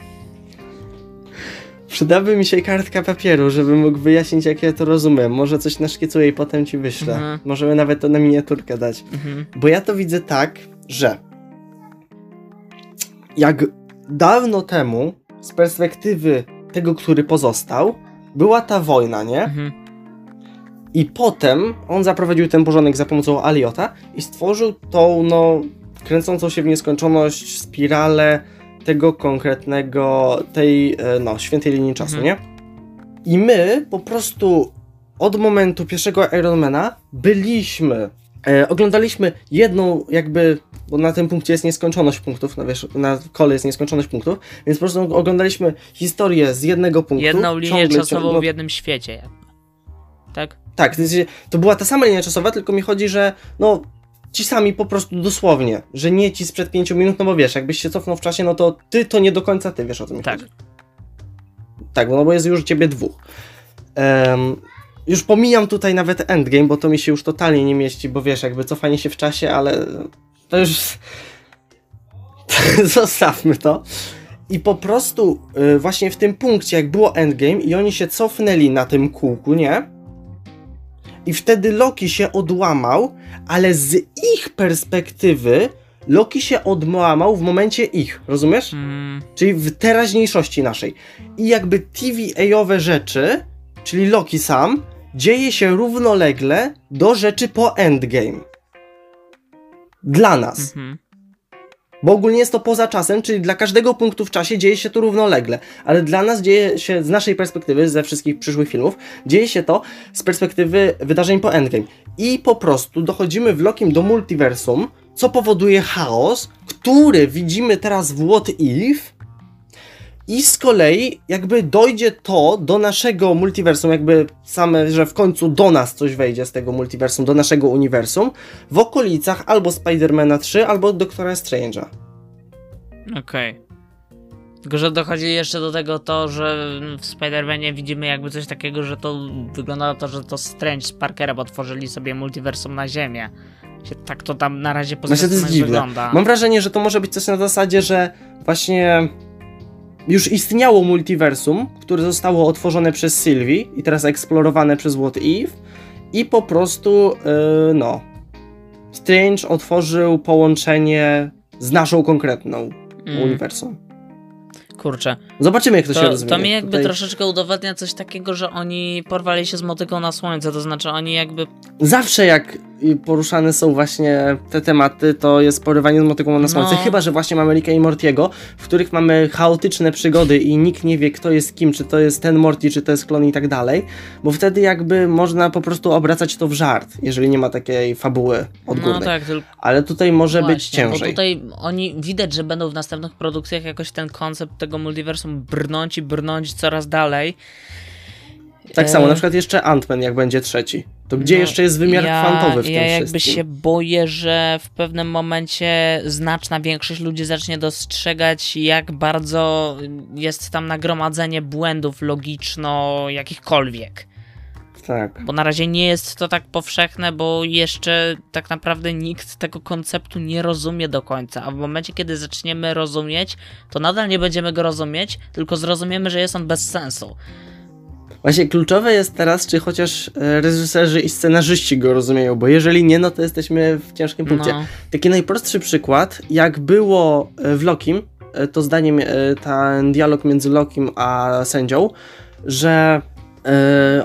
Przydałaby mi się kartka papieru, żeby mógł wyjaśnić, jak ja to rozumiem. Może coś naszkicuję i potem ci wyślę. Mhm. Możemy nawet to na miniaturkę dać. Mhm. Bo ja to widzę tak, że jak dawno temu, z perspektywy tego, który pozostał, była ta wojna, nie? Mhm i potem on zaprowadził ten porządek za pomocą Aliota i stworzył tą, no, kręcącą się w nieskończoność spiralę tego konkretnego, tej, e, no, świętej linii czasu, mhm. nie? I my po prostu od momentu pierwszego Ironmana byliśmy, e, oglądaliśmy jedną jakby, bo na tym punkcie jest nieskończoność punktów, no wiesz, na kole jest nieskończoność punktów, więc po prostu oglądaliśmy historię z jednego punktu. Jedną linię czasową no, w jednym świecie. Tak? Tak, to była ta sama linia czasowa, tylko mi chodzi, że no ci sami po prostu dosłownie, że nie ci sprzed 5 minut, no bo wiesz, jakbyś się cofnął w czasie, no to ty to nie do końca ty, wiesz o tym tak. chodzi. Tak, no bo jest już ciebie dwóch. Um, już pomijam tutaj nawet endgame, bo to mi się już totalnie nie mieści, bo wiesz, jakby cofanie się w czasie, ale to już zostawmy to. I po prostu yy, właśnie w tym punkcie, jak było endgame i oni się cofnęli na tym kółku, nie? I wtedy Loki się odłamał, ale z ich perspektywy Loki się odłamał w momencie ich, rozumiesz? Mm. Czyli w teraźniejszości naszej. I jakby TVA-owe rzeczy, czyli Loki sam, dzieje się równolegle do rzeczy po Endgame. Dla nas. Mm -hmm. Bo ogólnie jest to poza czasem, czyli dla każdego punktu w czasie dzieje się to równolegle, ale dla nas dzieje się z naszej perspektywy, ze wszystkich przyszłych filmów, dzieje się to z perspektywy wydarzeń po Endgame. I po prostu dochodzimy w Lokim do multiversum, co powoduje chaos, który widzimy teraz w What If, i z kolei jakby dojdzie to do naszego multiversum, jakby same, że w końcu do nas coś wejdzie z tego multiversum, do naszego uniwersum, w okolicach albo Spidermana 3, albo Doktora Strange'a. Okej. Okay. Tylko, że dochodzi jeszcze do tego to, że w Spider-Manie widzimy jakby coś takiego, że to wygląda na to, że to Strange z Parkerem otworzyli sobie multiversum na Ziemię. Tak to tam na razie po Właśnie to jest dziwne. wygląda. Mam wrażenie, że to może być coś na zasadzie, że właśnie już istniało multiversum, które zostało otworzone przez Sylvie i teraz eksplorowane przez What If i po prostu, yy, no, Strange otworzył połączenie z naszą konkretną Mm. uniwersum. Kurczę. Zobaczymy, jak to, się To, rozwinie. to mi jakby Tutaj troszeczkę udowadnia coś takiego, że oni porwali się z motyką na słońce, to znaczy oni jakby Zawsze jak poruszane są właśnie te tematy, to jest porywanie z motyką na słońce. No. Chyba, że właśnie mamy Ricka i Mortiego, w których mamy chaotyczne przygody i nikt nie wie, kto jest kim, czy to jest ten Morty, czy to jest klon i tak dalej, bo wtedy jakby można po prostu obracać to w żart, jeżeli nie ma takiej fabuły odgórnej. No tak, tylko Ale tutaj może być Właśnie, ciężej. Bo tutaj oni widać, że będą w następnych produkcjach jakoś ten koncept tego multiversum brnąć i brnąć coraz dalej. Tak E, samo, na przykład jeszcze Ant-Man, jak będzie trzeci. To gdzie no, jeszcze jest wymiar ja, kwantowy w ja tym jakby wszystkim? się boję, że w pewnym momencie znaczna większość ludzi zacznie dostrzegać, jak bardzo jest tam nagromadzenie błędów logiczno jakichkolwiek. Tak. Bo na razie nie jest to tak powszechne, bo jeszcze tak naprawdę nikt tego konceptu nie rozumie do końca. A w momencie, kiedy zaczniemy rozumieć, to nadal nie będziemy go rozumieć, tylko zrozumiemy, że jest on bez sensu. Właśnie kluczowe jest teraz, czy chociaż e, reżyserzy i scenarzyści go rozumieją, bo jeżeli nie, no to jesteśmy w ciężkim punkcie. No, Taki najprostszy przykład, jak było e, w Lokim, e, to zdaniem ten dialog między Lokim a sędzią, że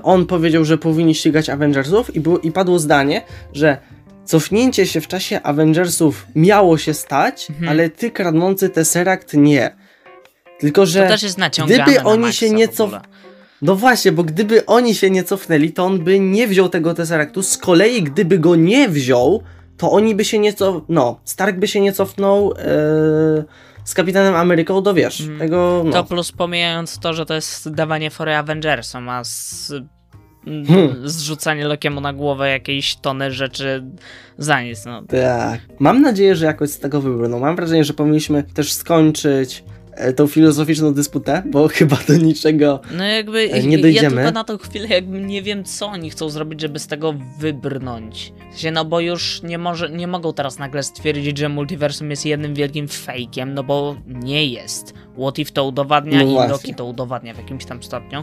on powiedział, że powinni ścigać Avengersów i, było, i padło zdanie, że cofnięcie się w czasie Avengersów miało się stać, Mhm. ale ty kradnący Tesseract nie. Tylko, to że też jest naciągane gdyby oni się nie w ogóle. cof- no właśnie, bo gdyby oni się nie cofnęli, to on by nie wziął tego Tesseractu. Z kolei, gdyby go nie wziął, to oni by się nie cof... No, Stark by się nie cofnął e, z Kapitanem Ameryką do wiesz, Mhm. tego no. To plus pomijając to, że to jest dawanie fory Avengersom, a z, Hmm. zrzucanie Lokiemu na głowę jakiejś tony rzeczy za nic. No. Tak. Mam nadzieję, że jakoś z tego wybrną. Mam wrażenie, że powinniśmy też skończyć tą filozoficzną dysputę, bo chyba do niczego... No jakby E, nie ja dojdziemy. tylko na tą chwilę jakby nie wiem co oni chcą zrobić, żeby z tego wybrnąć. W sensie, no bo już nie, może, nie mogą teraz nagle stwierdzić, że multiversum jest jednym wielkim fejkiem, no bo nie jest. What If to udowadnia No i. Loki to udowadnia w jakimś tam stopniu.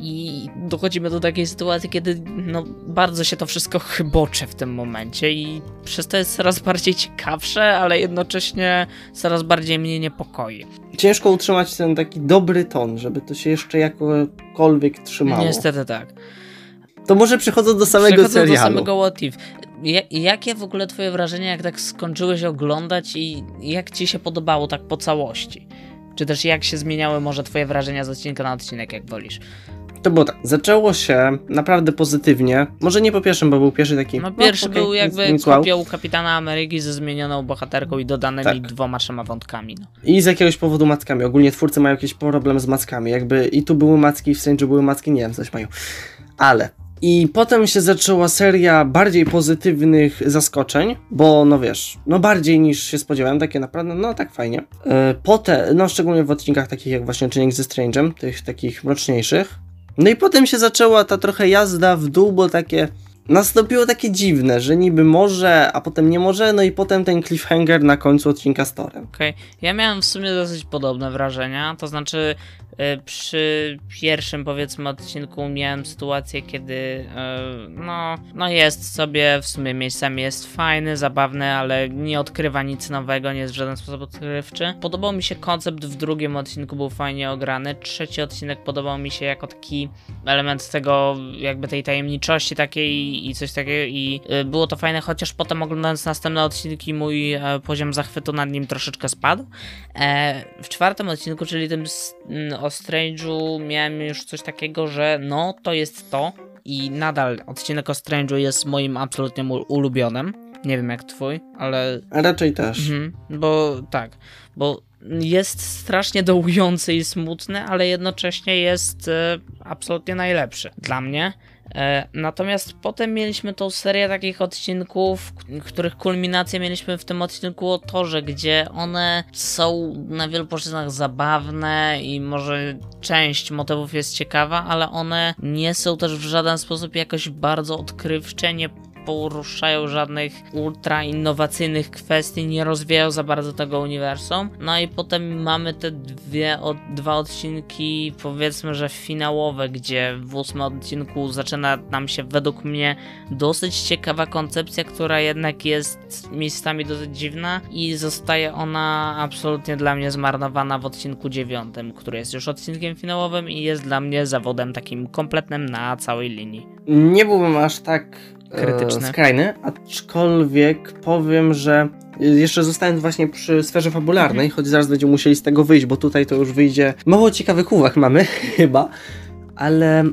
I dochodzimy do takiej sytuacji, kiedy no, bardzo się to wszystko chybocze w tym momencie i przez to jest coraz bardziej ciekawsze, ale jednocześnie coraz bardziej mnie niepokoi. Ciężko utrzymać ten taki dobry ton, żeby to się jeszcze jakokolwiek trzymało. Niestety tak. To może przechodzą do samego Przechodząc serialu. do samego What If. Ja, jakie w ogóle twoje wrażenia, jak tak skończyłeś oglądać i jak ci się podobało tak po całości? Czy też jak się zmieniały może twoje wrażenia z odcinka na odcinek, jak wolisz? To było tak, zaczęło się naprawdę pozytywnie. Może nie po pierwszym, bo był pierwszy taki. No pierwszy okej, był jakby nic Kapitana Ameryki ze zmienioną bohaterką i dodanymi Tak. dwoma, trzema wątkami. No. I z jakiegoś powodu mackami. Ogólnie twórcy mają jakiś problem z mackami. Jakby i tu były macki, w Strange były macki, nie wiem, coś mają. Ale. I potem się zaczęła seria bardziej pozytywnych zaskoczeń, bo no wiesz, no bardziej niż się spodziewałem, takie naprawdę, no tak fajnie. E, potem, no szczególnie w odcinkach takich jak właśnie odcinek ze Strange'em, tych takich mroczniejszych. No i potem się zaczęła ta trochę jazda w dół, bo takie nastąpiło takie dziwne, że niby może, a potem nie może, no i potem ten cliffhanger na końcu odcinka z Torem. Okej, ja miałem w sumie dosyć podobne wrażenia, to znaczy przy pierwszym powiedzmy odcinku miałem sytuację, kiedy y, no, no jest sobie, w sumie miejscami jest fajny, zabawny, ale nie odkrywa nic nowego, nie jest w żaden sposób odkrywczy. Podobał mi się koncept w drugim odcinku, był fajnie ograny, trzeci odcinek podobał mi się jako taki element tego, jakby tej tajemniczości takiej i coś takiego i y, było to fajne, chociaż potem oglądając następne odcinki mój e, poziom zachwytu nad nim troszeczkę spadł. E, w czwartym odcinku, czyli tym o Strange'u miałem już coś takiego, że no to jest to i nadal odcinek o Strange'u jest moim absolutnie ulubionym. Nie wiem jak twój, ale A raczej też. Mhm, bo tak, bo jest strasznie dołujący i smutny, ale jednocześnie jest e, absolutnie najlepszy dla mnie. E, natomiast potem mieliśmy tą serię takich odcinków, których kulminację mieliśmy w tym odcinku o Torze, gdzie one są na wielu płaszczyznach zabawne i może część motywów jest ciekawa, ale one nie są też w żaden sposób jakoś bardzo odkrywcze, nie poruszają żadnych ultra innowacyjnych kwestii, nie rozwijają za bardzo tego uniwersum. No i potem mamy te dwie, od, dwa odcinki, powiedzmy, że finałowe, gdzie w ósmym odcinku zaczyna nam się według mnie dosyć ciekawa koncepcja, która jednak jest miejscami dosyć dziwna i zostaje ona absolutnie dla mnie zmarnowana w odcinku dziewiątym, który jest już odcinkiem finałowym i jest dla mnie zawodem takim kompletnym na całej linii. Nie byłbym aż tak krytyczny. E, skrajny, aczkolwiek powiem, że jeszcze zostając właśnie przy sferze fabularnej, choć zaraz będziemy musieli z tego wyjść, bo tutaj to już wyjdzie. Mało ciekawych uwag mamy, chyba, ale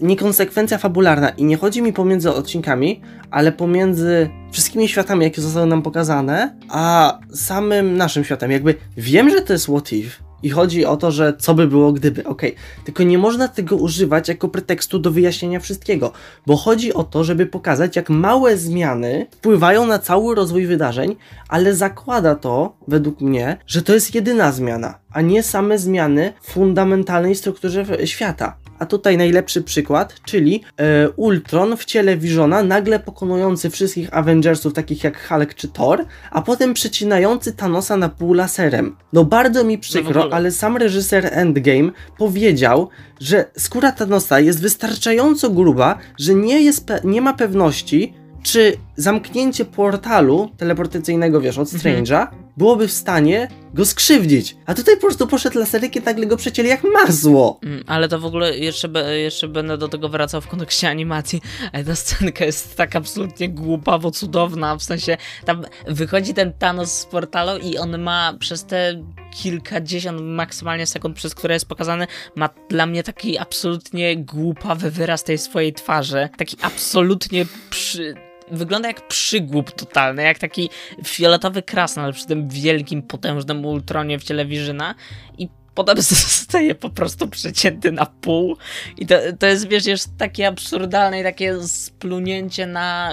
niekonsekwencja fabularna i nie chodzi mi pomiędzy odcinkami, ale pomiędzy wszystkimi światami, jakie zostały nam pokazane, a samym naszym światem. Jakby wiem, że to jest what if, i chodzi o to, że co by było gdyby. Okay. Tylko nie można tego używać jako pretekstu do wyjaśnienia wszystkiego, bo chodzi o to, żeby pokazać, jak małe zmiany wpływają na cały rozwój wydarzeń, ale zakłada to, według mnie, że to jest jedyna zmiana, a nie same zmiany w fundamentalnej strukturze świata. A tutaj najlepszy przykład, czyli e, Ultron w ciele Visiona, nagle pokonujący wszystkich Avengersów, takich jak Hulk czy Thor, a potem przecinający Thanosa na pół laserem. No bardzo mi przykro, no ale sam reżyser Endgame powiedział, że skóra Thanosa jest wystarczająco gruba, że nie, jest nie ma pewności, czy zamknięcie portalu teleportacyjnego, wiesz, od mhm. Strange'a, mhm. byłoby w stanie go skrzywdzić. A tutaj po prostu poszedł laseryk i nagle go przecięli jak masło. Mm, ale to w ogóle jeszcze, be, jeszcze będę do tego wracał w kontekście animacji. Ale ta scenka jest tak absolutnie głupawo cudowna, w sensie tam wychodzi ten Thanos z portalu i on ma przez te kilkadziesiąt maksymalnie sekund, przez które jest pokazany, ma dla mnie taki absolutnie głupawy wyraz tej swojej twarzy. Taki absolutnie przy wygląda jak przygłup totalny, jak taki fioletowy krasnal przy tym wielkim, potężnym ultronie w ciele Wirzyna i potem zostaje po prostu przecięty na pół i to, to jest, wiesz, jest takie absurdalne i takie splunięcie na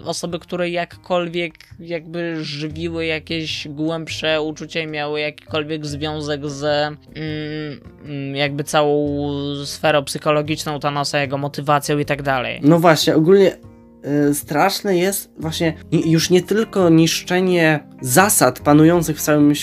y, osoby, które jakkolwiek jakby żywiły jakieś głębsze uczucia i miały jakikolwiek związek z y, jakby całą sferą psychologiczną Thanosa, jego motywacją i tak dalej. No właśnie, ogólnie straszne jest właśnie już nie tylko niszczenie zasad panujących w, całym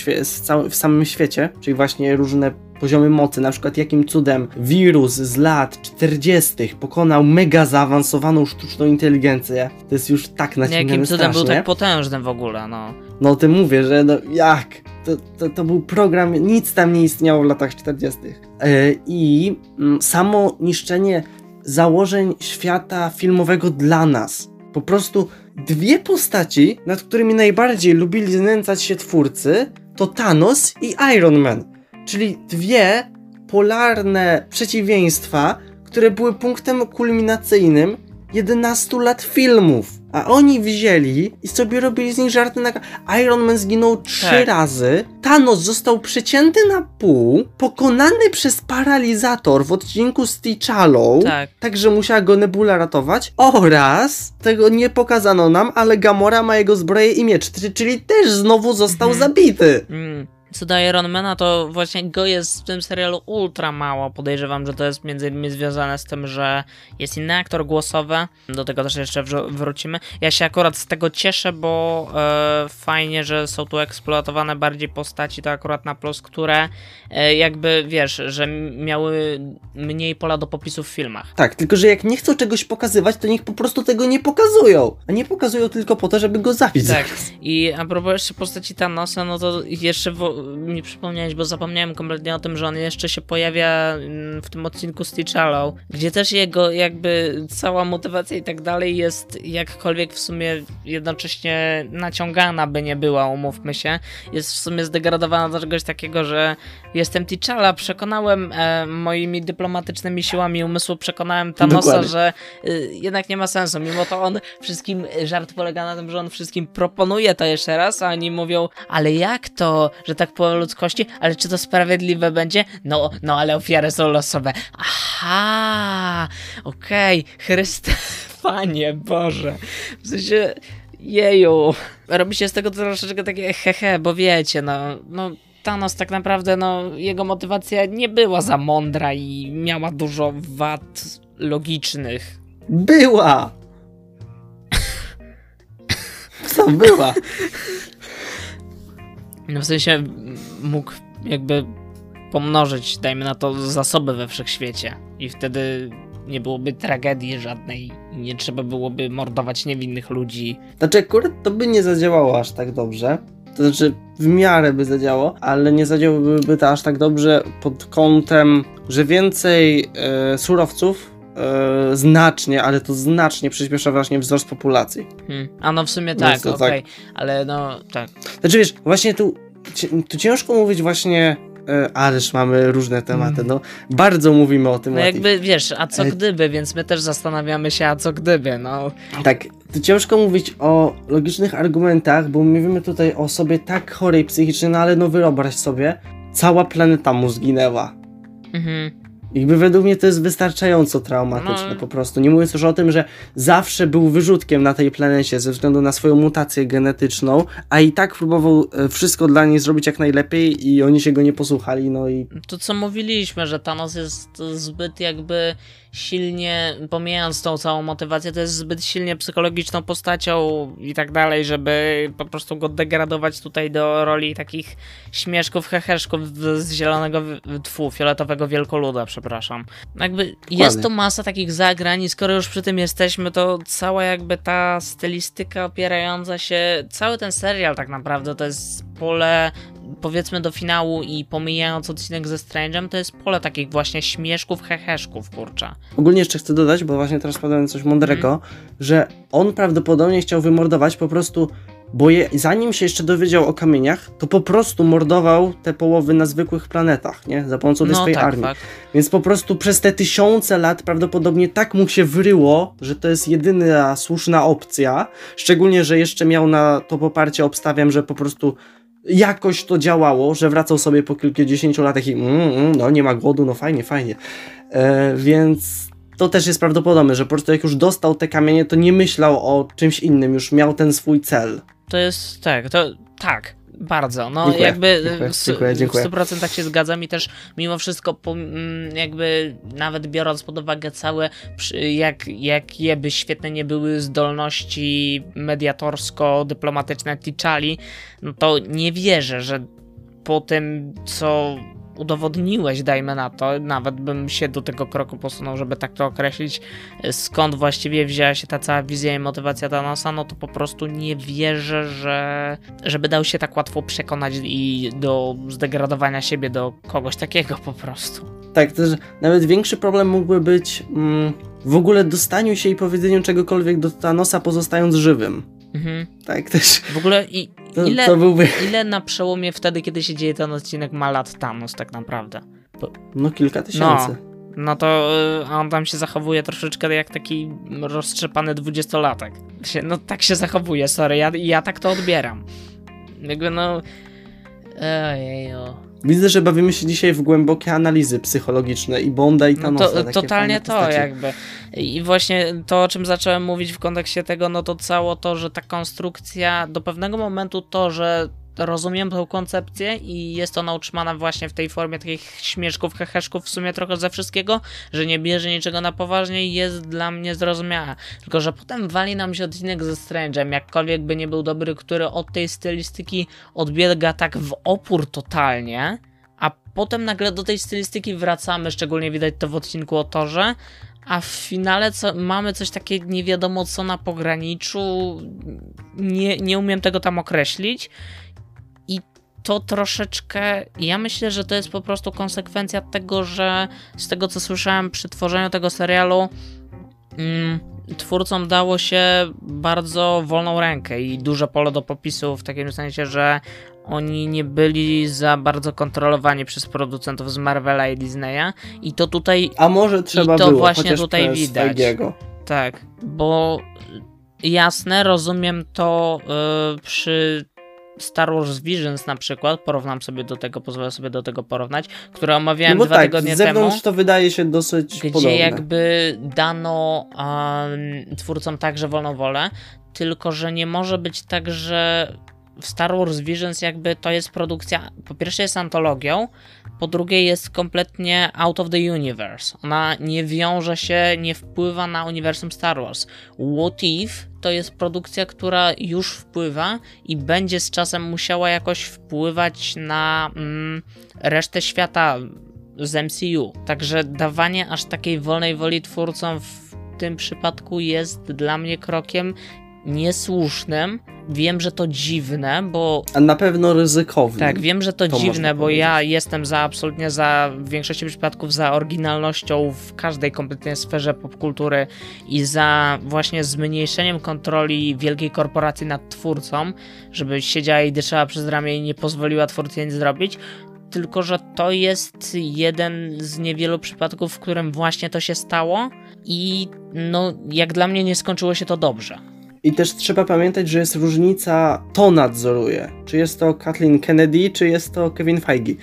w samym świecie, czyli właśnie różne poziomy mocy, na przykład jakim cudem wirus z lat 40. pokonał mega zaawansowaną sztuczną inteligencję. To jest już tak naciągane Jakim cudem strasznie. był tak potężny w ogóle, no. No o tym mówię, że no jak? To, to, to był program, nic tam nie istniało w latach 40. Yy, I yy, samo niszczenie założeń świata filmowego dla nas. Po prostu dwie postaci, nad którymi najbardziej lubili znęcać się twórcy, to Thanos i Iron Man. Czyli dwie polarne przeciwieństwa, które były punktem kulminacyjnym 11 lat filmów. A oni wzięli i sobie robili z nich żarty na... Iron Man zginął trzy tak. razy, Thanos został przecięty na pół, pokonany przez paralizator w odcinku z T'Challą, tak. także musiała go Nebula ratować, oraz, tego nie pokazano nam, ale Gamora ma jego zbroję i miecz, czyli też znowu został mhm. zabity. Mm. Co do Ironmana, to właśnie go jest w tym serialu ultra mało. Podejrzewam, że to jest między innymi związane z tym, że jest inny aktor głosowy. Do tego też jeszcze wrócimy. Ja się akurat z tego cieszę, bo e, fajnie, że są tu eksploatowane bardziej postaci, to akurat na plus, które e, jakby, wiesz, że miały mniej pola do popisu w filmach. Tak, tylko że jak nie chcą czegoś pokazywać, to niech po prostu tego nie pokazują. A nie pokazują tylko po to, żeby go zabić. Tak. I a propos jeszcze postaci Thanosa, no to jeszcze w, mi przypomniałeś, bo zapomniałem kompletnie o tym, że on jeszcze się pojawia mm, w tym odcinku z T'Challą, gdzie też jego jakby cała motywacja i tak dalej jest jakkolwiek w sumie jednocześnie naciągana by nie była, umówmy się. Jest w sumie zdegradowana do czegoś takiego, że jestem T'Challa, przekonałem e, moimi dyplomatycznymi siłami umysłu, przekonałem Thanosa, Dokładnie. że y, jednak nie ma sensu. Mimo to on wszystkim, żart polega na tym, że on wszystkim proponuje to jeszcze raz, a oni mówią, ale jak to, że tak tak po ludzkości, ale czy to sprawiedliwe będzie? No, no ale ofiary są losowe. Aha, okej, okay. Chryste, Panie Boże. W sensie, jeju. Robi się z tego troszeczkę takie hehe, bo wiecie, no, no Thanos tak naprawdę, no, jego motywacja nie była za mądra i miała dużo wad logicznych. Była! Co była? No w sensie mógł jakby pomnożyć, dajmy na to, zasoby we wszechświecie i wtedy nie byłoby tragedii żadnej nie trzeba byłoby mordować niewinnych ludzi. Znaczy akurat to by nie zadziałało aż tak dobrze. To znaczy w miarę by zadziałało, ale nie zadziałałoby to aż tak dobrze pod kątem, że więcej e, surowców e, znacznie, ale to znacznie przyspiesza właśnie wzrost populacji. Hmm. A no w sumie tak, okej, okay. tak. ale no tak. Znaczy wiesz, właśnie tu, tu ciężko mówić właśnie E, ależ mamy różne tematy, no bardzo mówimy o tym. No jakby, wiesz, a co e, gdyby, więc my też zastanawiamy się, a co gdyby, no. Tak, to ciężko mówić o logicznych argumentach, bo mówimy tutaj o sobie tak chorej psychicznie, no ale no wyobraź sobie, cała planeta mu zginęła. Mhm. Jakby według mnie to jest wystarczająco traumatyczne no. po prostu. Nie mówiąc już o tym, że zawsze był wyrzutkiem na tej planecie ze względu na swoją mutację genetyczną, a i tak próbował e, wszystko dla niej zrobić jak najlepiej i oni się go nie posłuchali, no i... To co mówiliśmy, że Thanos jest zbyt jakby silnie, pomijając tą całą motywację, to jest zbyt silnie psychologiczną postacią i tak dalej, żeby po prostu go degradować tutaj do roli takich śmieszków, heheszków z zielonego tfu, fioletowego wielkoluda, przepraszam. Jakby Dokładnie. jest to masa takich zagrań i skoro już przy tym jesteśmy, to cała jakby ta stylistyka opierająca się, cały ten serial tak naprawdę to jest pole powiedzmy do finału i pomijając odcinek ze Strange'em, to jest pole takich właśnie śmieszków, heheszków, kurcza. Ogólnie jeszcze chcę dodać, bo właśnie teraz padłem coś mądrego, mm. że on prawdopodobnie chciał wymordować po prostu bo je, zanim się jeszcze dowiedział o kamieniach, to po prostu mordował te połowy na zwykłych planetach, nie? Za pomocą tej no, swojej tak, armii. Tak. Więc po prostu przez te tysiące lat prawdopodobnie tak mu się wryło, że to jest jedyna słuszna opcja. Szczególnie, że jeszcze miał na to poparcie, obstawiam, że po prostu jakoś to działało, że wracał sobie po kilkudziesięciu latach i mm, mm, no nie ma głodu, no fajnie, fajnie. E, więc to też jest prawdopodobne, że po prostu jak już dostał te kamienie, to nie myślał o czymś innym, już miał ten swój cel. To jest tak, to tak. Bardzo, no dziękuję, jakby dziękuję, dziękuję, dziękuję. w 100% się zgadzam i też mimo wszystko mm, jakby nawet biorąc pod uwagę całe jak, jak jeby świetne nie były zdolności mediatorsko-dyplomatyczne Tichali, no to nie wierzę, że po tym co udowodniłeś, dajmy na to, nawet bym się do tego kroku posunął, żeby tak to określić, skąd właściwie wzięła się ta cała wizja i motywacja Thanosa, no to po prostu nie wierzę, że żeby dał się tak łatwo przekonać i do zdegradowania siebie do kogoś takiego po prostu. Tak, też nawet większy problem mógłby być mm, w ogóle dostaniu się i powiedzeniu czegokolwiek do Thanosa pozostając żywym. Mhm. Tak też. W ogóle i to, ile, to byłby... ile na przełomie wtedy, kiedy się dzieje ten odcinek ma lat Thanos tak naprawdę? Bo... No kilka tysięcy. No, no to y, on tam się zachowuje troszeczkę jak taki roztrzepany dwudziestolatek. No tak się zachowuje, sorry, ja, ja tak to odbieram. Jakby no... Ojeju. Widzę, że bawimy się dzisiaj w głębokie analizy psychologiczne i Bonda i Thanosa. No to, totalnie to jakby. I właśnie to, o czym zacząłem mówić w kontekście tego, no to cało to, że ta konstrukcja do pewnego momentu to, że rozumiem tą koncepcję i jest ona utrzymana właśnie w tej formie takich śmieszków, heheszków, w sumie trochę ze wszystkiego, że nie bierze niczego na poważnie i jest dla mnie zrozumiała. Tylko, że potem wali nam się odcinek ze Strange'em, jakkolwiek by nie był dobry, który od tej stylistyki odbiega tak w opór totalnie, a potem nagle do tej stylistyki wracamy, szczególnie widać to w odcinku o Torze, a w finale co, mamy coś takie nie wiadomo co na pograniczu, nie, nie umiem tego tam określić to troszeczkę. Ja myślę, że to jest po prostu konsekwencja tego, że z tego co słyszałem przy tworzeniu tego serialu, mm, twórcom dało się bardzo wolną rękę i duże pole do popisu, w takim sensie, że oni nie byli za bardzo kontrolowani przez producentów z Marvela i Disneya i to tutaj. A może trzeba i to było, właśnie tutaj widać. Tak, bo jasne, rozumiem to yy, przy Star Wars Visions na przykład, porównam sobie do tego, pozwolę sobie do tego porównać, które omawiałem No dwa tak, tygodnie z zewnątrz temu. to wydaje się dosyć gdzie podobne. jakby dano um, twórcom także wolną wolę, tylko że nie może być tak, że Star Wars Visions jakby to jest produkcja, po pierwsze jest antologią, po drugie jest kompletnie out of the universe. Ona nie wiąże się, nie wpływa na uniwersum Star Wars. What If to jest produkcja, która już wpływa i będzie z czasem musiała jakoś wpływać na mm, resztę świata z MCU. Także dawanie aż takiej wolnej woli twórcom w tym przypadku jest dla mnie krokiem niesłusznym. Wiem, że to dziwne, bo A na pewno ryzykowny. tak, wiem, że to, To dziwne, bo powiedzieć. ja jestem za absolutnie za w większości przypadków za oryginalnością w każdej kompletnie sferze popkultury i za właśnie zmniejszeniem kontroli wielkiej korporacji nad twórcą, żeby siedziała i dyszała przez ramię i nie pozwoliła twórcy nic zrobić. Tylko, że to jest jeden z niewielu przypadków, w którym właśnie to się stało i no, jak dla mnie nie skończyło się to dobrze. I też trzeba pamiętać, że jest różnica, to nadzoruje. Czy jest to Kathleen Kennedy, czy jest to Kevin Feige.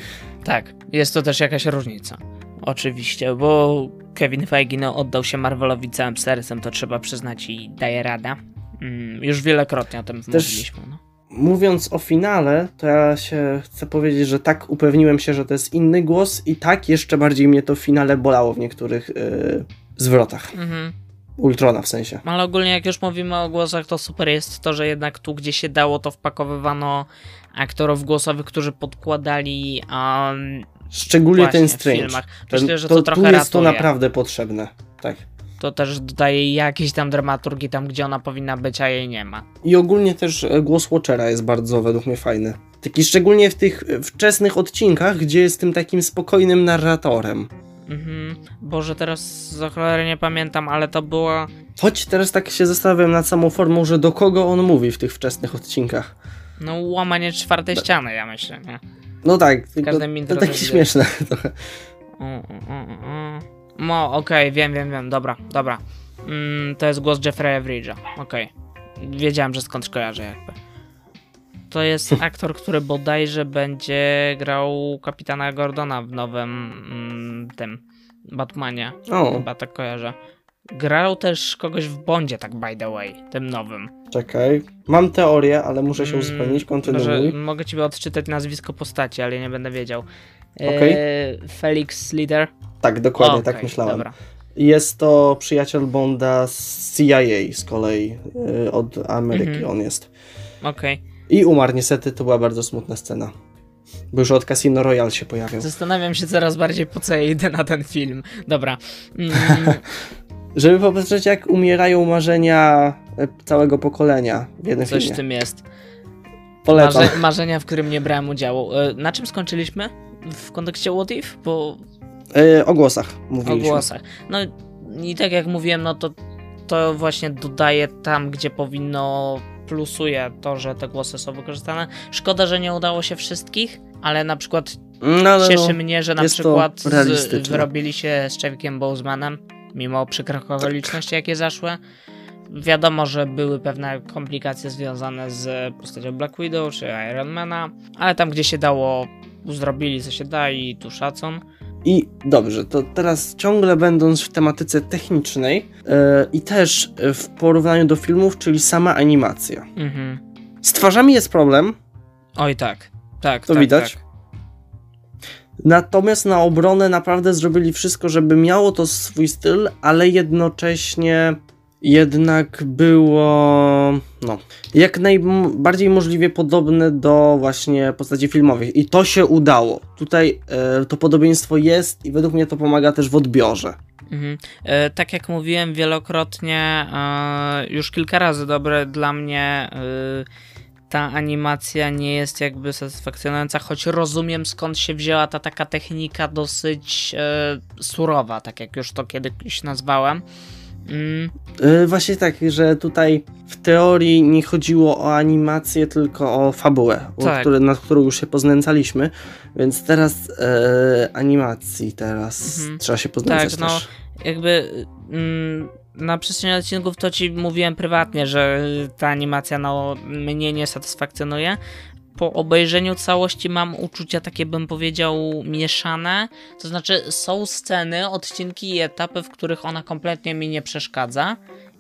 Tak, jest to też jakaś różnica. Oczywiście, bo Kevin Feige no, oddał się Marvelowi całym sercem, to trzeba przyznać i daje rada. Mm, już wielokrotnie o tym mówiliśmy. No. Mówiąc o finale, to ja się chcę powiedzieć, że tak upewniłem się, że to jest inny głos i tak jeszcze bardziej mnie to w finale bolało w niektórych yy, zwrotach. Mhm. Ultrona w sensie. Ale ogólnie jak już mówimy o głosach, to super jest to, że jednak tu gdzie się dało, to wpakowywano aktorów głosowych, którzy podkładali um, Szczególnie właśnie ten w Strange. Ten- Myślę, że to, to, tu trochę jest to ratuje. naprawdę potrzebne. Tak. To też dodaje jakiejś tam dramaturgii tam, gdzie ona powinna być, a jej nie ma. I ogólnie też e, głos Watchera jest bardzo według mnie fajny. Taki szczególnie w tych e, wczesnych odcinkach, gdzie jest tym takim spokojnym narratorem. Mhm. Boże, teraz za cholerę nie pamiętam, ale to była Choć teraz tak się zastanawiam nad samą formą, że do kogo on mówi w tych wczesnych odcinkach. No, łamanie czwartej ściany, ja myślę, nie? No tak, tylko to takie śmieszne trochę. O, o, o. No, okej, wiem, wiem, wiem, dobra, dobra. Mm, to jest głos Jeffrey'a Bridge'a, okej. Wiedziałem, że skąd kojarzę jakby. To jest aktor, który bodajże będzie grał kapitana Gordona w nowym mm, tym Batmanie. O, Chyba tak kojarzę. Grał też kogoś w Bondzie, tak by the way, tym nowym. czekaj. Mam teorię, ale muszę się Mm, uzupełnić. Może Kontynuuj. mogę ci odczytać nazwisko postaci, ale nie będę wiedział. Okej. E, Felix Leader. Tak, dokładnie, tak Okej, myślałem. Dobra. Jest to przyjaciel Bonda z CIA z kolei, y, od Ameryki Mhm. on jest. Okej. I umarł niestety, to była bardzo smutna scena. Bo już od Casino Royale się pojawiał. Zastanawiam się coraz bardziej, po co ja idę na ten film. Dobra. Mm, Żeby popatrzeć, jak umierają marzenia e, całego pokolenia w jednym coś w filmie. tym jest. Polecam. Marze, marzenia, w którym nie brałem udziału. E, Na czym skończyliśmy? W kontekście What If? Bo E, o głosach o mówiliśmy. głosach. No i tak jak mówiłem, no to to właśnie dodaje tam, gdzie powinno, plusuje to, że te głosy są wykorzystane. Szkoda, że nie udało się wszystkich, ale na przykład No, ale Cieszy no, mnie, że na przykład z, wyrobili się z Chevickiem Bozemanem, mimo przykrych okoliczności, jakie zaszły. Wiadomo, że były pewne komplikacje związane z postacią Black Widow czy Ironmana, ale tam, gdzie się dało, zrobili co się da i tu szacun. I dobrze, to teraz ciągle będąc w tematyce technicznej e, i też w porównaniu do filmów, czyli sama animacja. Mhm. Z twarzami jest problem, Oj tak, tak, To tak, widać. Tak. natomiast na obronę naprawdę zrobili wszystko, żeby miało to swój styl, ale jednocześnie jednak było no, jak najbardziej możliwie podobne do właśnie postaci filmowych i to się udało. Tutaj e, to podobieństwo jest i według mnie to pomaga też w odbiorze. Mhm. E, tak jak mówiłem wielokrotnie, e, już kilka razy dobre dla mnie e, ta animacja nie jest jakby satysfakcjonująca, choć rozumiem skąd się wzięła ta taka technika dosyć e, surowa, tak jak już to kiedyś nazwałem. Mm, Yy, właśnie tak, że tutaj w teorii nie chodziło o animację, tylko o fabułę, o Tak. które, nad którą już się poznęcaliśmy, więc teraz e, animacji teraz Mhm. trzeba się poznęcać Tak, no, też. jakby mm, na przestrzeni odcinków to ci mówiłem prywatnie, że ta animacja no, mnie nie satysfakcjonuje. Po obejrzeniu całości mam uczucia takie, bym powiedział, mieszane. To znaczy, są sceny, odcinki i etapy, w których ona kompletnie mi nie przeszkadza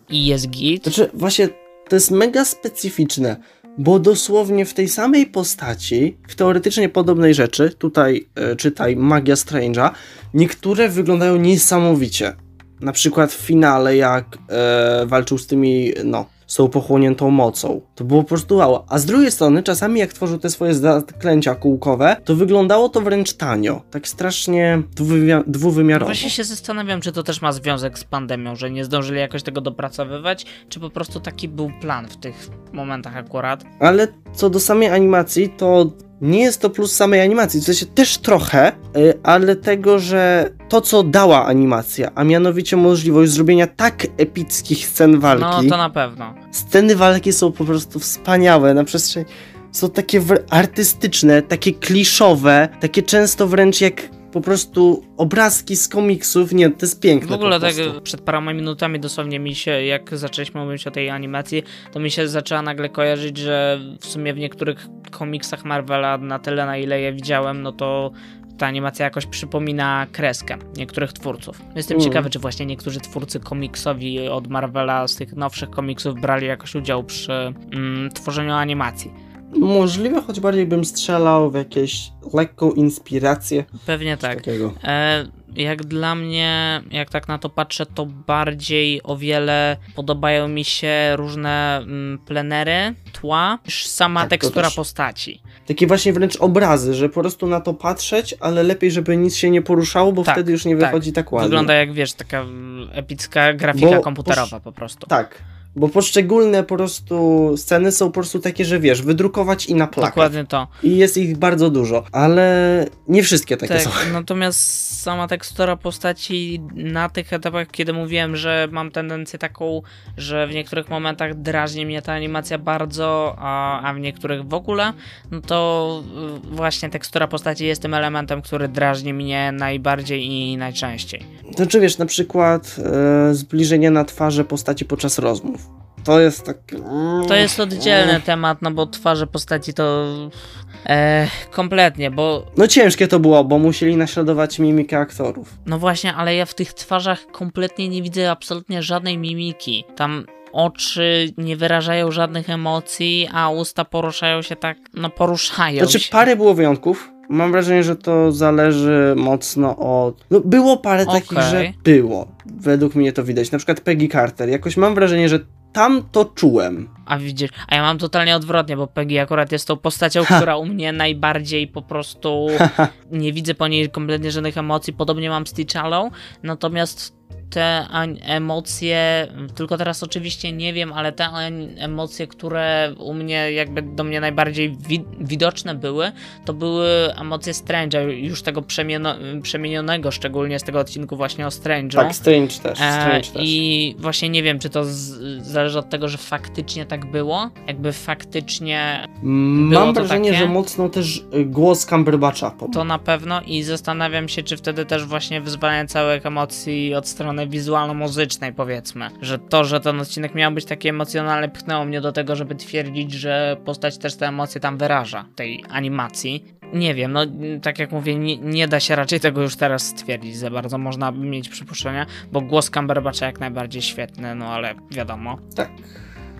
i jest git. Znaczy, właśnie to jest mega specyficzne, bo dosłownie w tej samej postaci, w teoretycznie podobnej rzeczy, tutaj e, czytaj Magia Strange'a, niektóre wyglądają niesamowicie. Na przykład w finale, jak e, walczył z tymi, no, tą pochłoniętą mocą. To było po prostu wow. A z drugiej strony, czasami jak tworzył te swoje zaklęcia kółkowe, to wyglądało to wręcz tanio. Tak strasznie dwuwymi- dwuwymiarowo. Właśnie się zastanawiam, czy to też ma związek z pandemią, że nie zdążyli jakoś tego dopracowywać, czy po prostu taki był plan w tych momentach akurat. Ale co do samej animacji, to nie jest to plus samej animacji, w sensie też trochę, y, ale tego, że to co dała animacja, a mianowicie możliwość zrobienia tak epickich scen walki. No to na pewno. Sceny walki są po prostu wspaniałe na przestrzeni. Są takie artystyczne, takie kliszowe, takie często wręcz jak po prostu obrazki z komiksów. Nie, to jest piękne. W ogóle tak przed paroma minutami dosłownie mi się, jak zaczęliśmy mówić o tej animacji, to mi się zaczęła nagle kojarzyć, że w sumie w niektórych komiksach Marvela, na tyle na ile je widziałem, no to ta animacja jakoś przypomina kreskę niektórych twórców. Jestem Mm. ciekawy, czy właśnie niektórzy twórcy komiksowi od Marvela z tych nowszych komiksów brali jakoś udział przy mm, tworzeniu animacji. Możliwe, choć bardziej bym strzelał w jakieś lekką inspirację. Pewnie tak. Takiego. E, jak dla mnie, jak tak na to patrzę, to bardziej o wiele podobają mi się różne mm, plenery, tła, niż sama Tak, tekstura postaci. Takie właśnie wręcz obrazy, że po prostu na to patrzeć, ale lepiej, żeby nic się nie poruszało, bo Tak, wtedy już nie tak. wychodzi tak, ładnie. Wygląda jak, wiesz, taka mm, epicka grafika Bo komputerowa po prostu. Tak, bo poszczególne po prostu sceny są po prostu takie, że wiesz, wydrukować i na plakat. Dokładnie to. I jest ich bardzo dużo, ale nie wszystkie takie Tak, są. natomiast sama tekstura postaci na tych etapach, kiedy mówiłem, że mam tendencję taką, że w niektórych momentach drażni mnie ta animacja bardzo, a, a w niektórych w ogóle, no to y, właśnie tekstura postaci jest tym elementem, który drażni mnie najbardziej i najczęściej. Znaczy wiesz, na przykład e, zbliżenie na twarze postaci podczas rozmów. To jest tak... To jest oddzielny temat, no bo twarze postaci to e, kompletnie, bo No ciężkie to było, bo musieli naśladować mimikę aktorów. No właśnie, ale ja w tych twarzach kompletnie nie widzę absolutnie żadnej mimiki. Tam oczy nie wyrażają żadnych emocji, a usta poruszają się tak, no poruszają Znaczy się. parę było wyjątków. Mam wrażenie, że to zależy mocno od... No było parę takich, Okej. że było. Według mnie to widać. Na przykład Peggy Carter. Jakoś mam wrażenie, że tam to czułem. A widzisz, a ja mam totalnie odwrotnie, bo Peggy akurat jest tą postacią, która u mnie najbardziej po prostu nie widzę po niej kompletnie żadnych emocji. Podobnie mam z T'Challą, natomiast te emocje, tylko teraz oczywiście nie wiem, ale te emocje, które u mnie jakby do mnie najbardziej wi- widoczne były, to były emocje Strange'a, już tego przemienionego, szczególnie z tego odcinku właśnie o Strange'u. Tak, Strange też. E, Strange też. I właśnie nie wiem, czy to zależy od tego, że faktycznie tak było. Jakby faktycznie było Mam to wrażenie, takie? że mocno też y, głos Cumberbatcha to na pewno i zastanawiam się, czy wtedy też właśnie wyzwalanie całych emocji od strony wizualno-muzycznej powiedzmy, że to, że ten odcinek miał być taki emocjonalny pchnęło mnie do tego, żeby twierdzić, że postać też te emocje tam wyraża, tej animacji. Nie wiem, no tak jak mówię, nie, nie da się raczej tego już teraz stwierdzić za bardzo, można mieć przypuszczenia, bo głos Cumberbatcha jak najbardziej świetny, no ale wiadomo. Tak.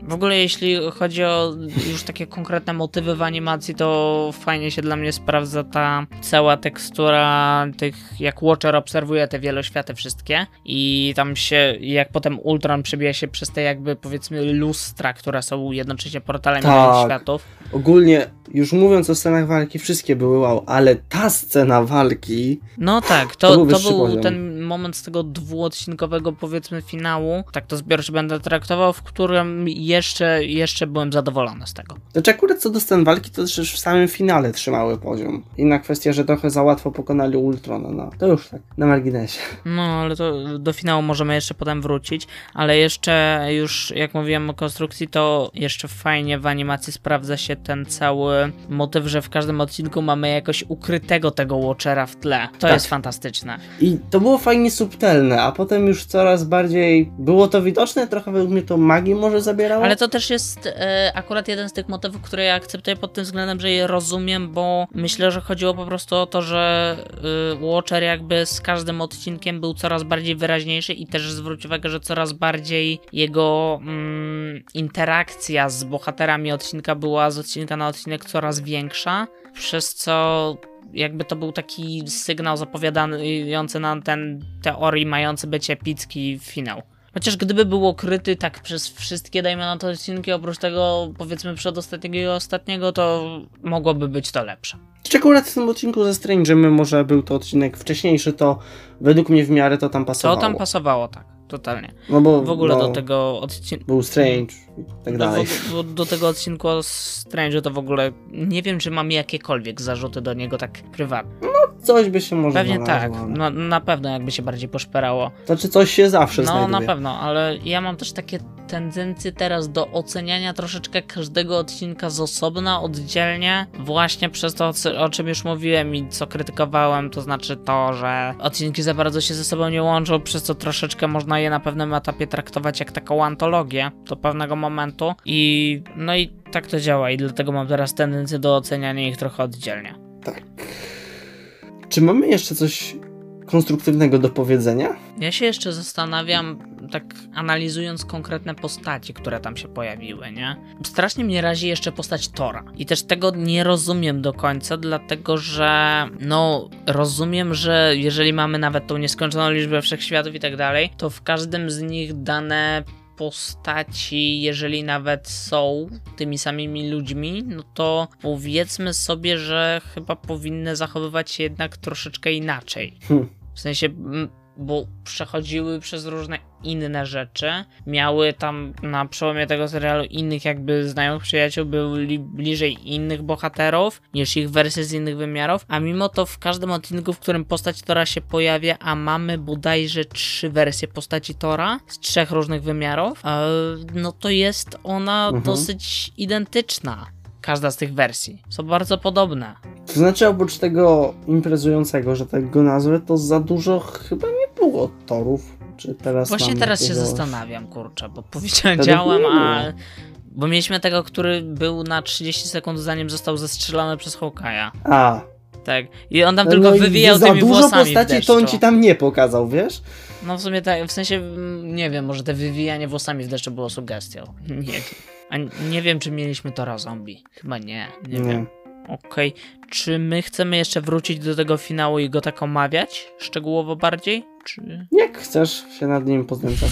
W ogóle jeśli chodzi o już takie konkretne motywy w animacji, to fajnie się dla mnie sprawdza ta cała tekstura tych, jak Watcher obserwuje te wieloświaty wszystkie i tam się, jak potem Ultron przebija się przez te jakby powiedzmy lustra, które są jednocześnie portalami Tak. światów. Ogólnie, już mówiąc o scenach walki, wszystkie były wow, ale ta scena walki... No tak, To to, był to, był ten moment z tego dwuodcinkowego powiedzmy finału, tak to zbiorczo będę traktował, w którym jeszcze, jeszcze byłem zadowolony z tego. Znaczy akurat co do scen walki, to też w samym finale trzymały poziom. Inna kwestia, że trochę za łatwo pokonali Ultrona, no. To już tak, na marginesie. No, ale to do finału możemy jeszcze potem wrócić, ale jeszcze już jak mówiłem o konstrukcji, to jeszcze fajnie w animacji sprawdza się ten cały motyw, że w każdym odcinku mamy jakoś ukrytego tego Watchera w tle. To Tak. jest fantastyczne. I to było fajnie fajnie subtelne, a potem już coraz bardziej było to widoczne, trochę według mnie to magii może zabierało. Ale to też jest e, akurat jeden z tych motywów, które ja akceptuję pod tym względem, że je rozumiem, bo myślę, że chodziło po prostu o to, że y, Watcher jakby z każdym odcinkiem był coraz bardziej wyraźniejszy i też zwróć uwagę, że coraz bardziej jego mm, interakcja z bohaterami odcinka była z odcinka na odcinek coraz większa, przez co jakby to był taki sygnał zapowiadający nam ten teorii mający być epicki finał. Chociaż gdyby był okryty tak przez wszystkie, dajmy na to odcinki, oprócz tego powiedzmy przedostatniego i ostatniego, to mogłoby być to lepsze. Czy akurat w tym odcinku ze Strange'em, mimo że był to odcinek wcześniejszy, to według mnie w miarę to tam pasowało. To tam pasowało, tak, totalnie. No bo W ogóle no, do tego odcinka. był Strange tak Do, dalej. do, do tego odcinku o Strange to w ogóle nie wiem, czy mam jakiekolwiek zarzuty do niego tak prywatnie. Coś by się może Pewnie tak, na, na pewno jakby się bardziej poszperało. Znaczy coś się zawsze No znajduje. na pewno, ale ja mam też takie tendencje teraz do oceniania troszeczkę każdego odcinka z osobna, oddzielnie, właśnie przez to, o czym już mówiłem i co krytykowałem, to znaczy to, że odcinki za bardzo się ze sobą nie łączą, przez co troszeczkę można je na pewnym etapie traktować jak taką antologię do pewnego momentu i no i tak to działa i dlatego mam teraz tendencję do oceniania ich trochę oddzielnie. Tak. Czy mamy jeszcze coś konstruktywnego do powiedzenia? Ja się jeszcze zastanawiam, tak analizując konkretne postaci, które tam się pojawiły, nie? Strasznie mnie razi jeszcze postać Tora. I też tego nie rozumiem do końca, dlatego że, no, rozumiem, że jeżeli mamy nawet tą nieskończoną liczbę wszechświatów i tak dalej, to w każdym z nich dane postaci, jeżeli nawet są tymi samymi ludźmi, no to powiedzmy sobie, że chyba powinny zachowywać się jednak troszeczkę inaczej. Hm. W sensie, bo przechodziły przez różne inne rzeczy, miały tam na przełomie tego serialu innych jakby znajomych przyjaciół, byli bliżej innych bohaterów niż ich wersje z innych wymiarów, a mimo to w każdym odcinku, w którym postać Tora się pojawia, a mamy bodajże trzy wersje postaci Tora z trzech różnych wymiarów, e, no to jest ona Mhm. dosyć identyczna. Każda z tych wersji. Są bardzo podobne. To znaczy, oprócz tego imprezującego, że tak go nazwę, to za dużo chyba nie było torów. Czy teraz Właśnie teraz się zastanawiam, kurczę, bo powiedziałem a... Bo mieliśmy tego, który był na 30 sekund zanim został zestrzelony przez Hawkeye'a. A, Tak. I on tam no tylko i wywijał za tymi dużo włosami w postaci to on ci tam nie pokazał, wiesz? No w sumie tak, w sensie, mm, nie wiem, może te wywijanie włosami w deszczu było sugestią. Nie wiem. A nie wiem, czy mieliśmy Tora zombie. Chyba nie, nie, wiem. Okej. Czy my chcemy jeszcze wrócić do tego finału i go tak omawiać? Szczegółowo bardziej? Czy... Jak chcesz się nad nim poznęcać,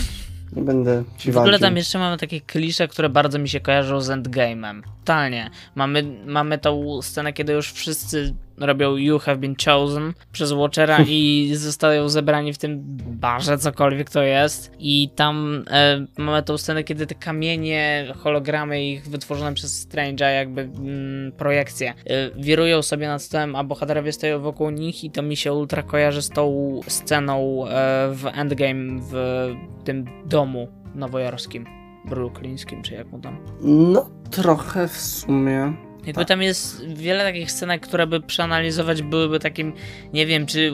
nie będę ci W ogóle walczył. tam jeszcze mamy takie klisze, które bardzo mi się kojarzą z Endgame'em. Totalnie. Mamy, mamy tą scenę, kiedy już wszyscy robią You have been chosen przez Watchera i zostają zebrani w tym barze, cokolwiek to jest. I tam e, mamy tą scenę, kiedy te kamienie, hologramy ich wytworzone przez Strange'a, jakby mm, projekcje, e, wirują sobie nad stołem, a bohaterowie stoją wokół nich i to mi się ultra kojarzy z tą sceną e, w Endgame w tym domu nowojorskim, brooklyńskim, czy jak mu tam. No, trochę w sumie. Jakby tam jest wiele takich scenek, które by przeanalizować byłyby takim, nie wiem, czy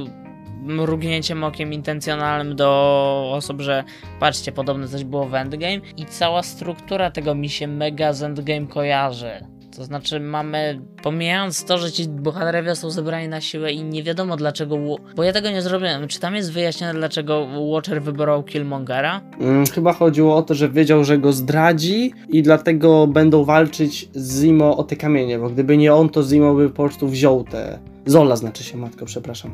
mrugnięciem okiem intencjonalnym do osób, że patrzcie, podobne coś było w Endgame i cała struktura tego mi się mega z Endgame kojarzy. To znaczy mamy, pomijając to, że ci bohaterowie są zebrani na siłę i nie wiadomo dlaczego, bo ja tego nie zrobiłem, czy tam jest wyjaśnione dlaczego Watcher wybrał Killmongera? Mm, chyba chodziło o to, że wiedział, że go zdradzi i dlatego będą walczyć z Zimo o te kamienie, bo gdyby nie on, to Zimo by po prostu wziął te... Zola znaczy się, matko, przepraszam.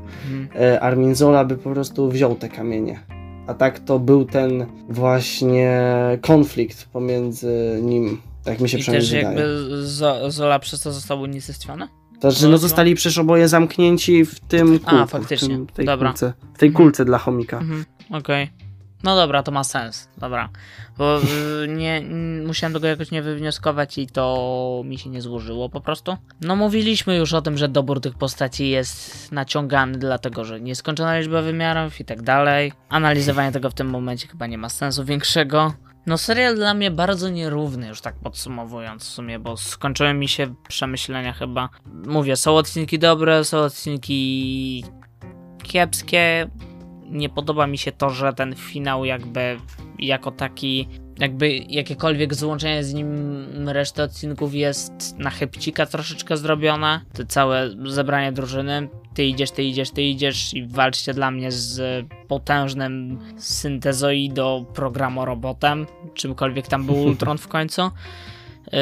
E, Armin Zola by po prostu wziął te kamienie. A tak to był ten właśnie konflikt pomiędzy nim, tak mi się I też wydaje. jakby Zo- Zola przez to został unicestwiony? To znaczy, no zostali przecież oboje zamknięci w tym A, kółku, faktycznie. W, tym, tej Dobra. kulce, w tej kulce dla chomika. Mhm, okej. No dobra, to ma sens, dobra. Bo y, nie, musiałem tego jakoś nie wywnioskować i to mi się nie złożyło po prostu. No mówiliśmy już o tym, że dobór tych postaci jest naciągany, dlatego że nieskończona liczba wymiarów i tak dalej. Analizowanie tego w tym momencie chyba nie ma sensu większego. No serial dla mnie bardzo nierówny, już tak podsumowując w sumie, bo skończyły mi się przemyślenia chyba. Mówię, są odcinki dobre, są odcinki kiepskie. nie podoba mi się to, że ten finał jakby jako taki jakby jakiekolwiek złączenie z nim reszty odcinków jest na chybcika troszeczkę zrobione. To całe zebranie drużyny. Ty idziesz, ty idziesz, ty idziesz i walczcie dla mnie z potężnym syntezoido programorobotem, czymkolwiek tam był Ultron w końcu. Yy,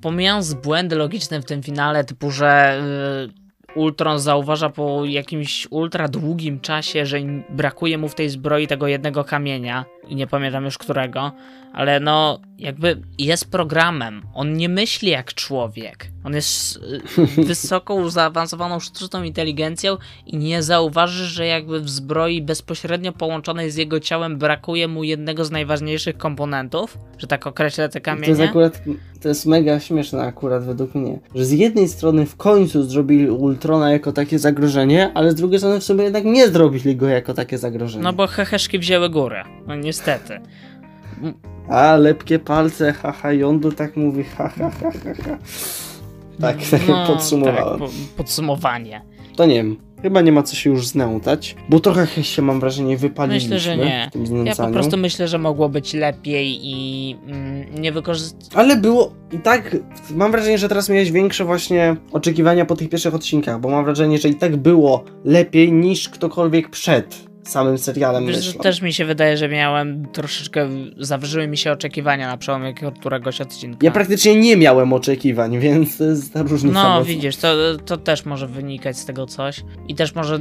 pomijając błędy logiczne w tym finale, typu, że yy, Ultron zauważa po jakimś ultra długim czasie, że brakuje mu w tej zbroi tego jednego kamienia. I nie pamiętam już którego, ale no, jakby jest programem. On nie myśli jak człowiek. On jest y, wysoką, zaawansowaną sztuczną inteligencją i nie zauważy, że jakby w zbroi bezpośrednio połączonej z jego ciałem brakuje mu jednego z najważniejszych komponentów, że tak określę te kamienie. To jest akurat, to jest mega śmieszne akurat według mnie, że z jednej strony w końcu zrobili Ultrona jako takie zagrożenie, ale z drugiej strony w sumie jednak nie zrobili go jako takie zagrożenie. No bo heheszki wzięły górę. No niestety. A, lepkie palce, haha, Jondo tak mówi, haha, ha, ha, ha. Tak, no, podsumowałem. Tak, po, podsumowanie. To nie wiem. Chyba nie ma co się już znętać, bo trochę się mam wrażenie wypaliliśmy Myślę, że nie. Ja po prostu myślę, że mogło być lepiej i mm, nie wykorzystać. Ale było i tak, mam wrażenie, że teraz miałeś większe właśnie oczekiwania po tych pierwszych odcinkach, bo mam wrażenie, że i tak było lepiej niż ktokolwiek przed samym serialem Wiesz, myślą. Też mi się wydaje, że miałem troszeczkę, zawyżyły mi się oczekiwania na przełomie któregoś odcinka. Ja praktycznie nie miałem oczekiwań, więc to jest ta różnica. No widzisz, to, to też może wynikać z tego coś i też może,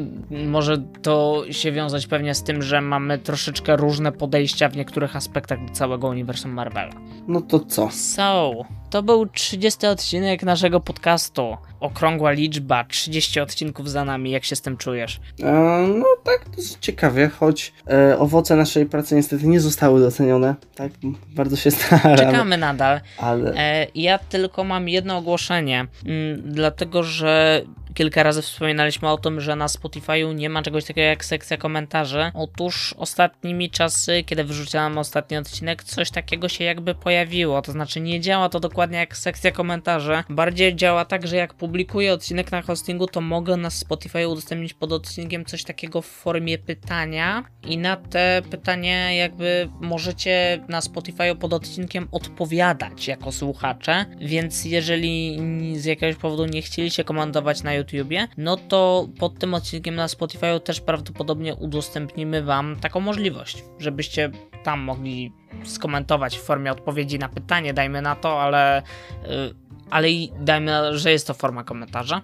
może to się wiązać pewnie z tym, że mamy troszeczkę różne podejścia w niektórych aspektach do całego uniwersum Marvela. No to co? So, to był 30 odcinek naszego podcastu. Okrągła liczba, 30 odcinków za nami. Jak się z tym czujesz? E, no tak, dosyć ciekawie, choć e, owoce naszej pracy niestety nie zostały docenione. Tak, bardzo się staramy. Czekamy nadal. Ale... E, ja tylko mam jedno ogłoszenie, m, mm, dlatego że Kilka razy wspominaliśmy o tym, że na Spotify'u nie ma czegoś takiego jak sekcja komentarzy. Otóż ostatnimi czasy, kiedy wyrzuciłem ostatni odcinek, coś takiego się jakby pojawiło. To znaczy nie działa to dokładnie jak sekcja komentarzy. Bardziej działa tak, że jak publikuję odcinek na hostingu, to mogę na Spotify udostępnić pod odcinkiem coś takiego w formie pytania i na te pytanie jakby możecie na Spotify pod odcinkiem odpowiadać jako słuchacze, więc jeżeli z jakiegoś powodu nie chcieliście komentować na YouTubie, no to pod tym odcinkiem na Spotify też prawdopodobnie udostępnimy Wam taką możliwość, żebyście tam mogli skomentować w formie odpowiedzi na pytanie, dajmy na to, ale, yy, ale i dajmy, że jest to forma komentarza.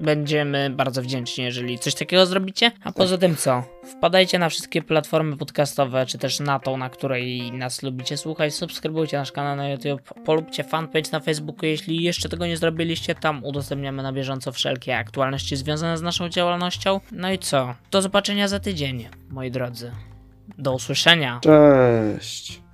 Będziemy bardzo wdzięczni, jeżeli coś takiego zrobicie. A poza tym co? Wpadajcie na wszystkie platformy podcastowe, czy też na tą, na której nas lubicie słuchać. Subskrybujcie nasz kanał na YouTube, polubcie fanpage na Facebooku, jeśli jeszcze tego nie zrobiliście. Tam udostępniamy na bieżąco wszelkie aktualności związane z naszą działalnością. No i co? Do zobaczenia za tydzień, moi drodzy. Do usłyszenia. Cześć.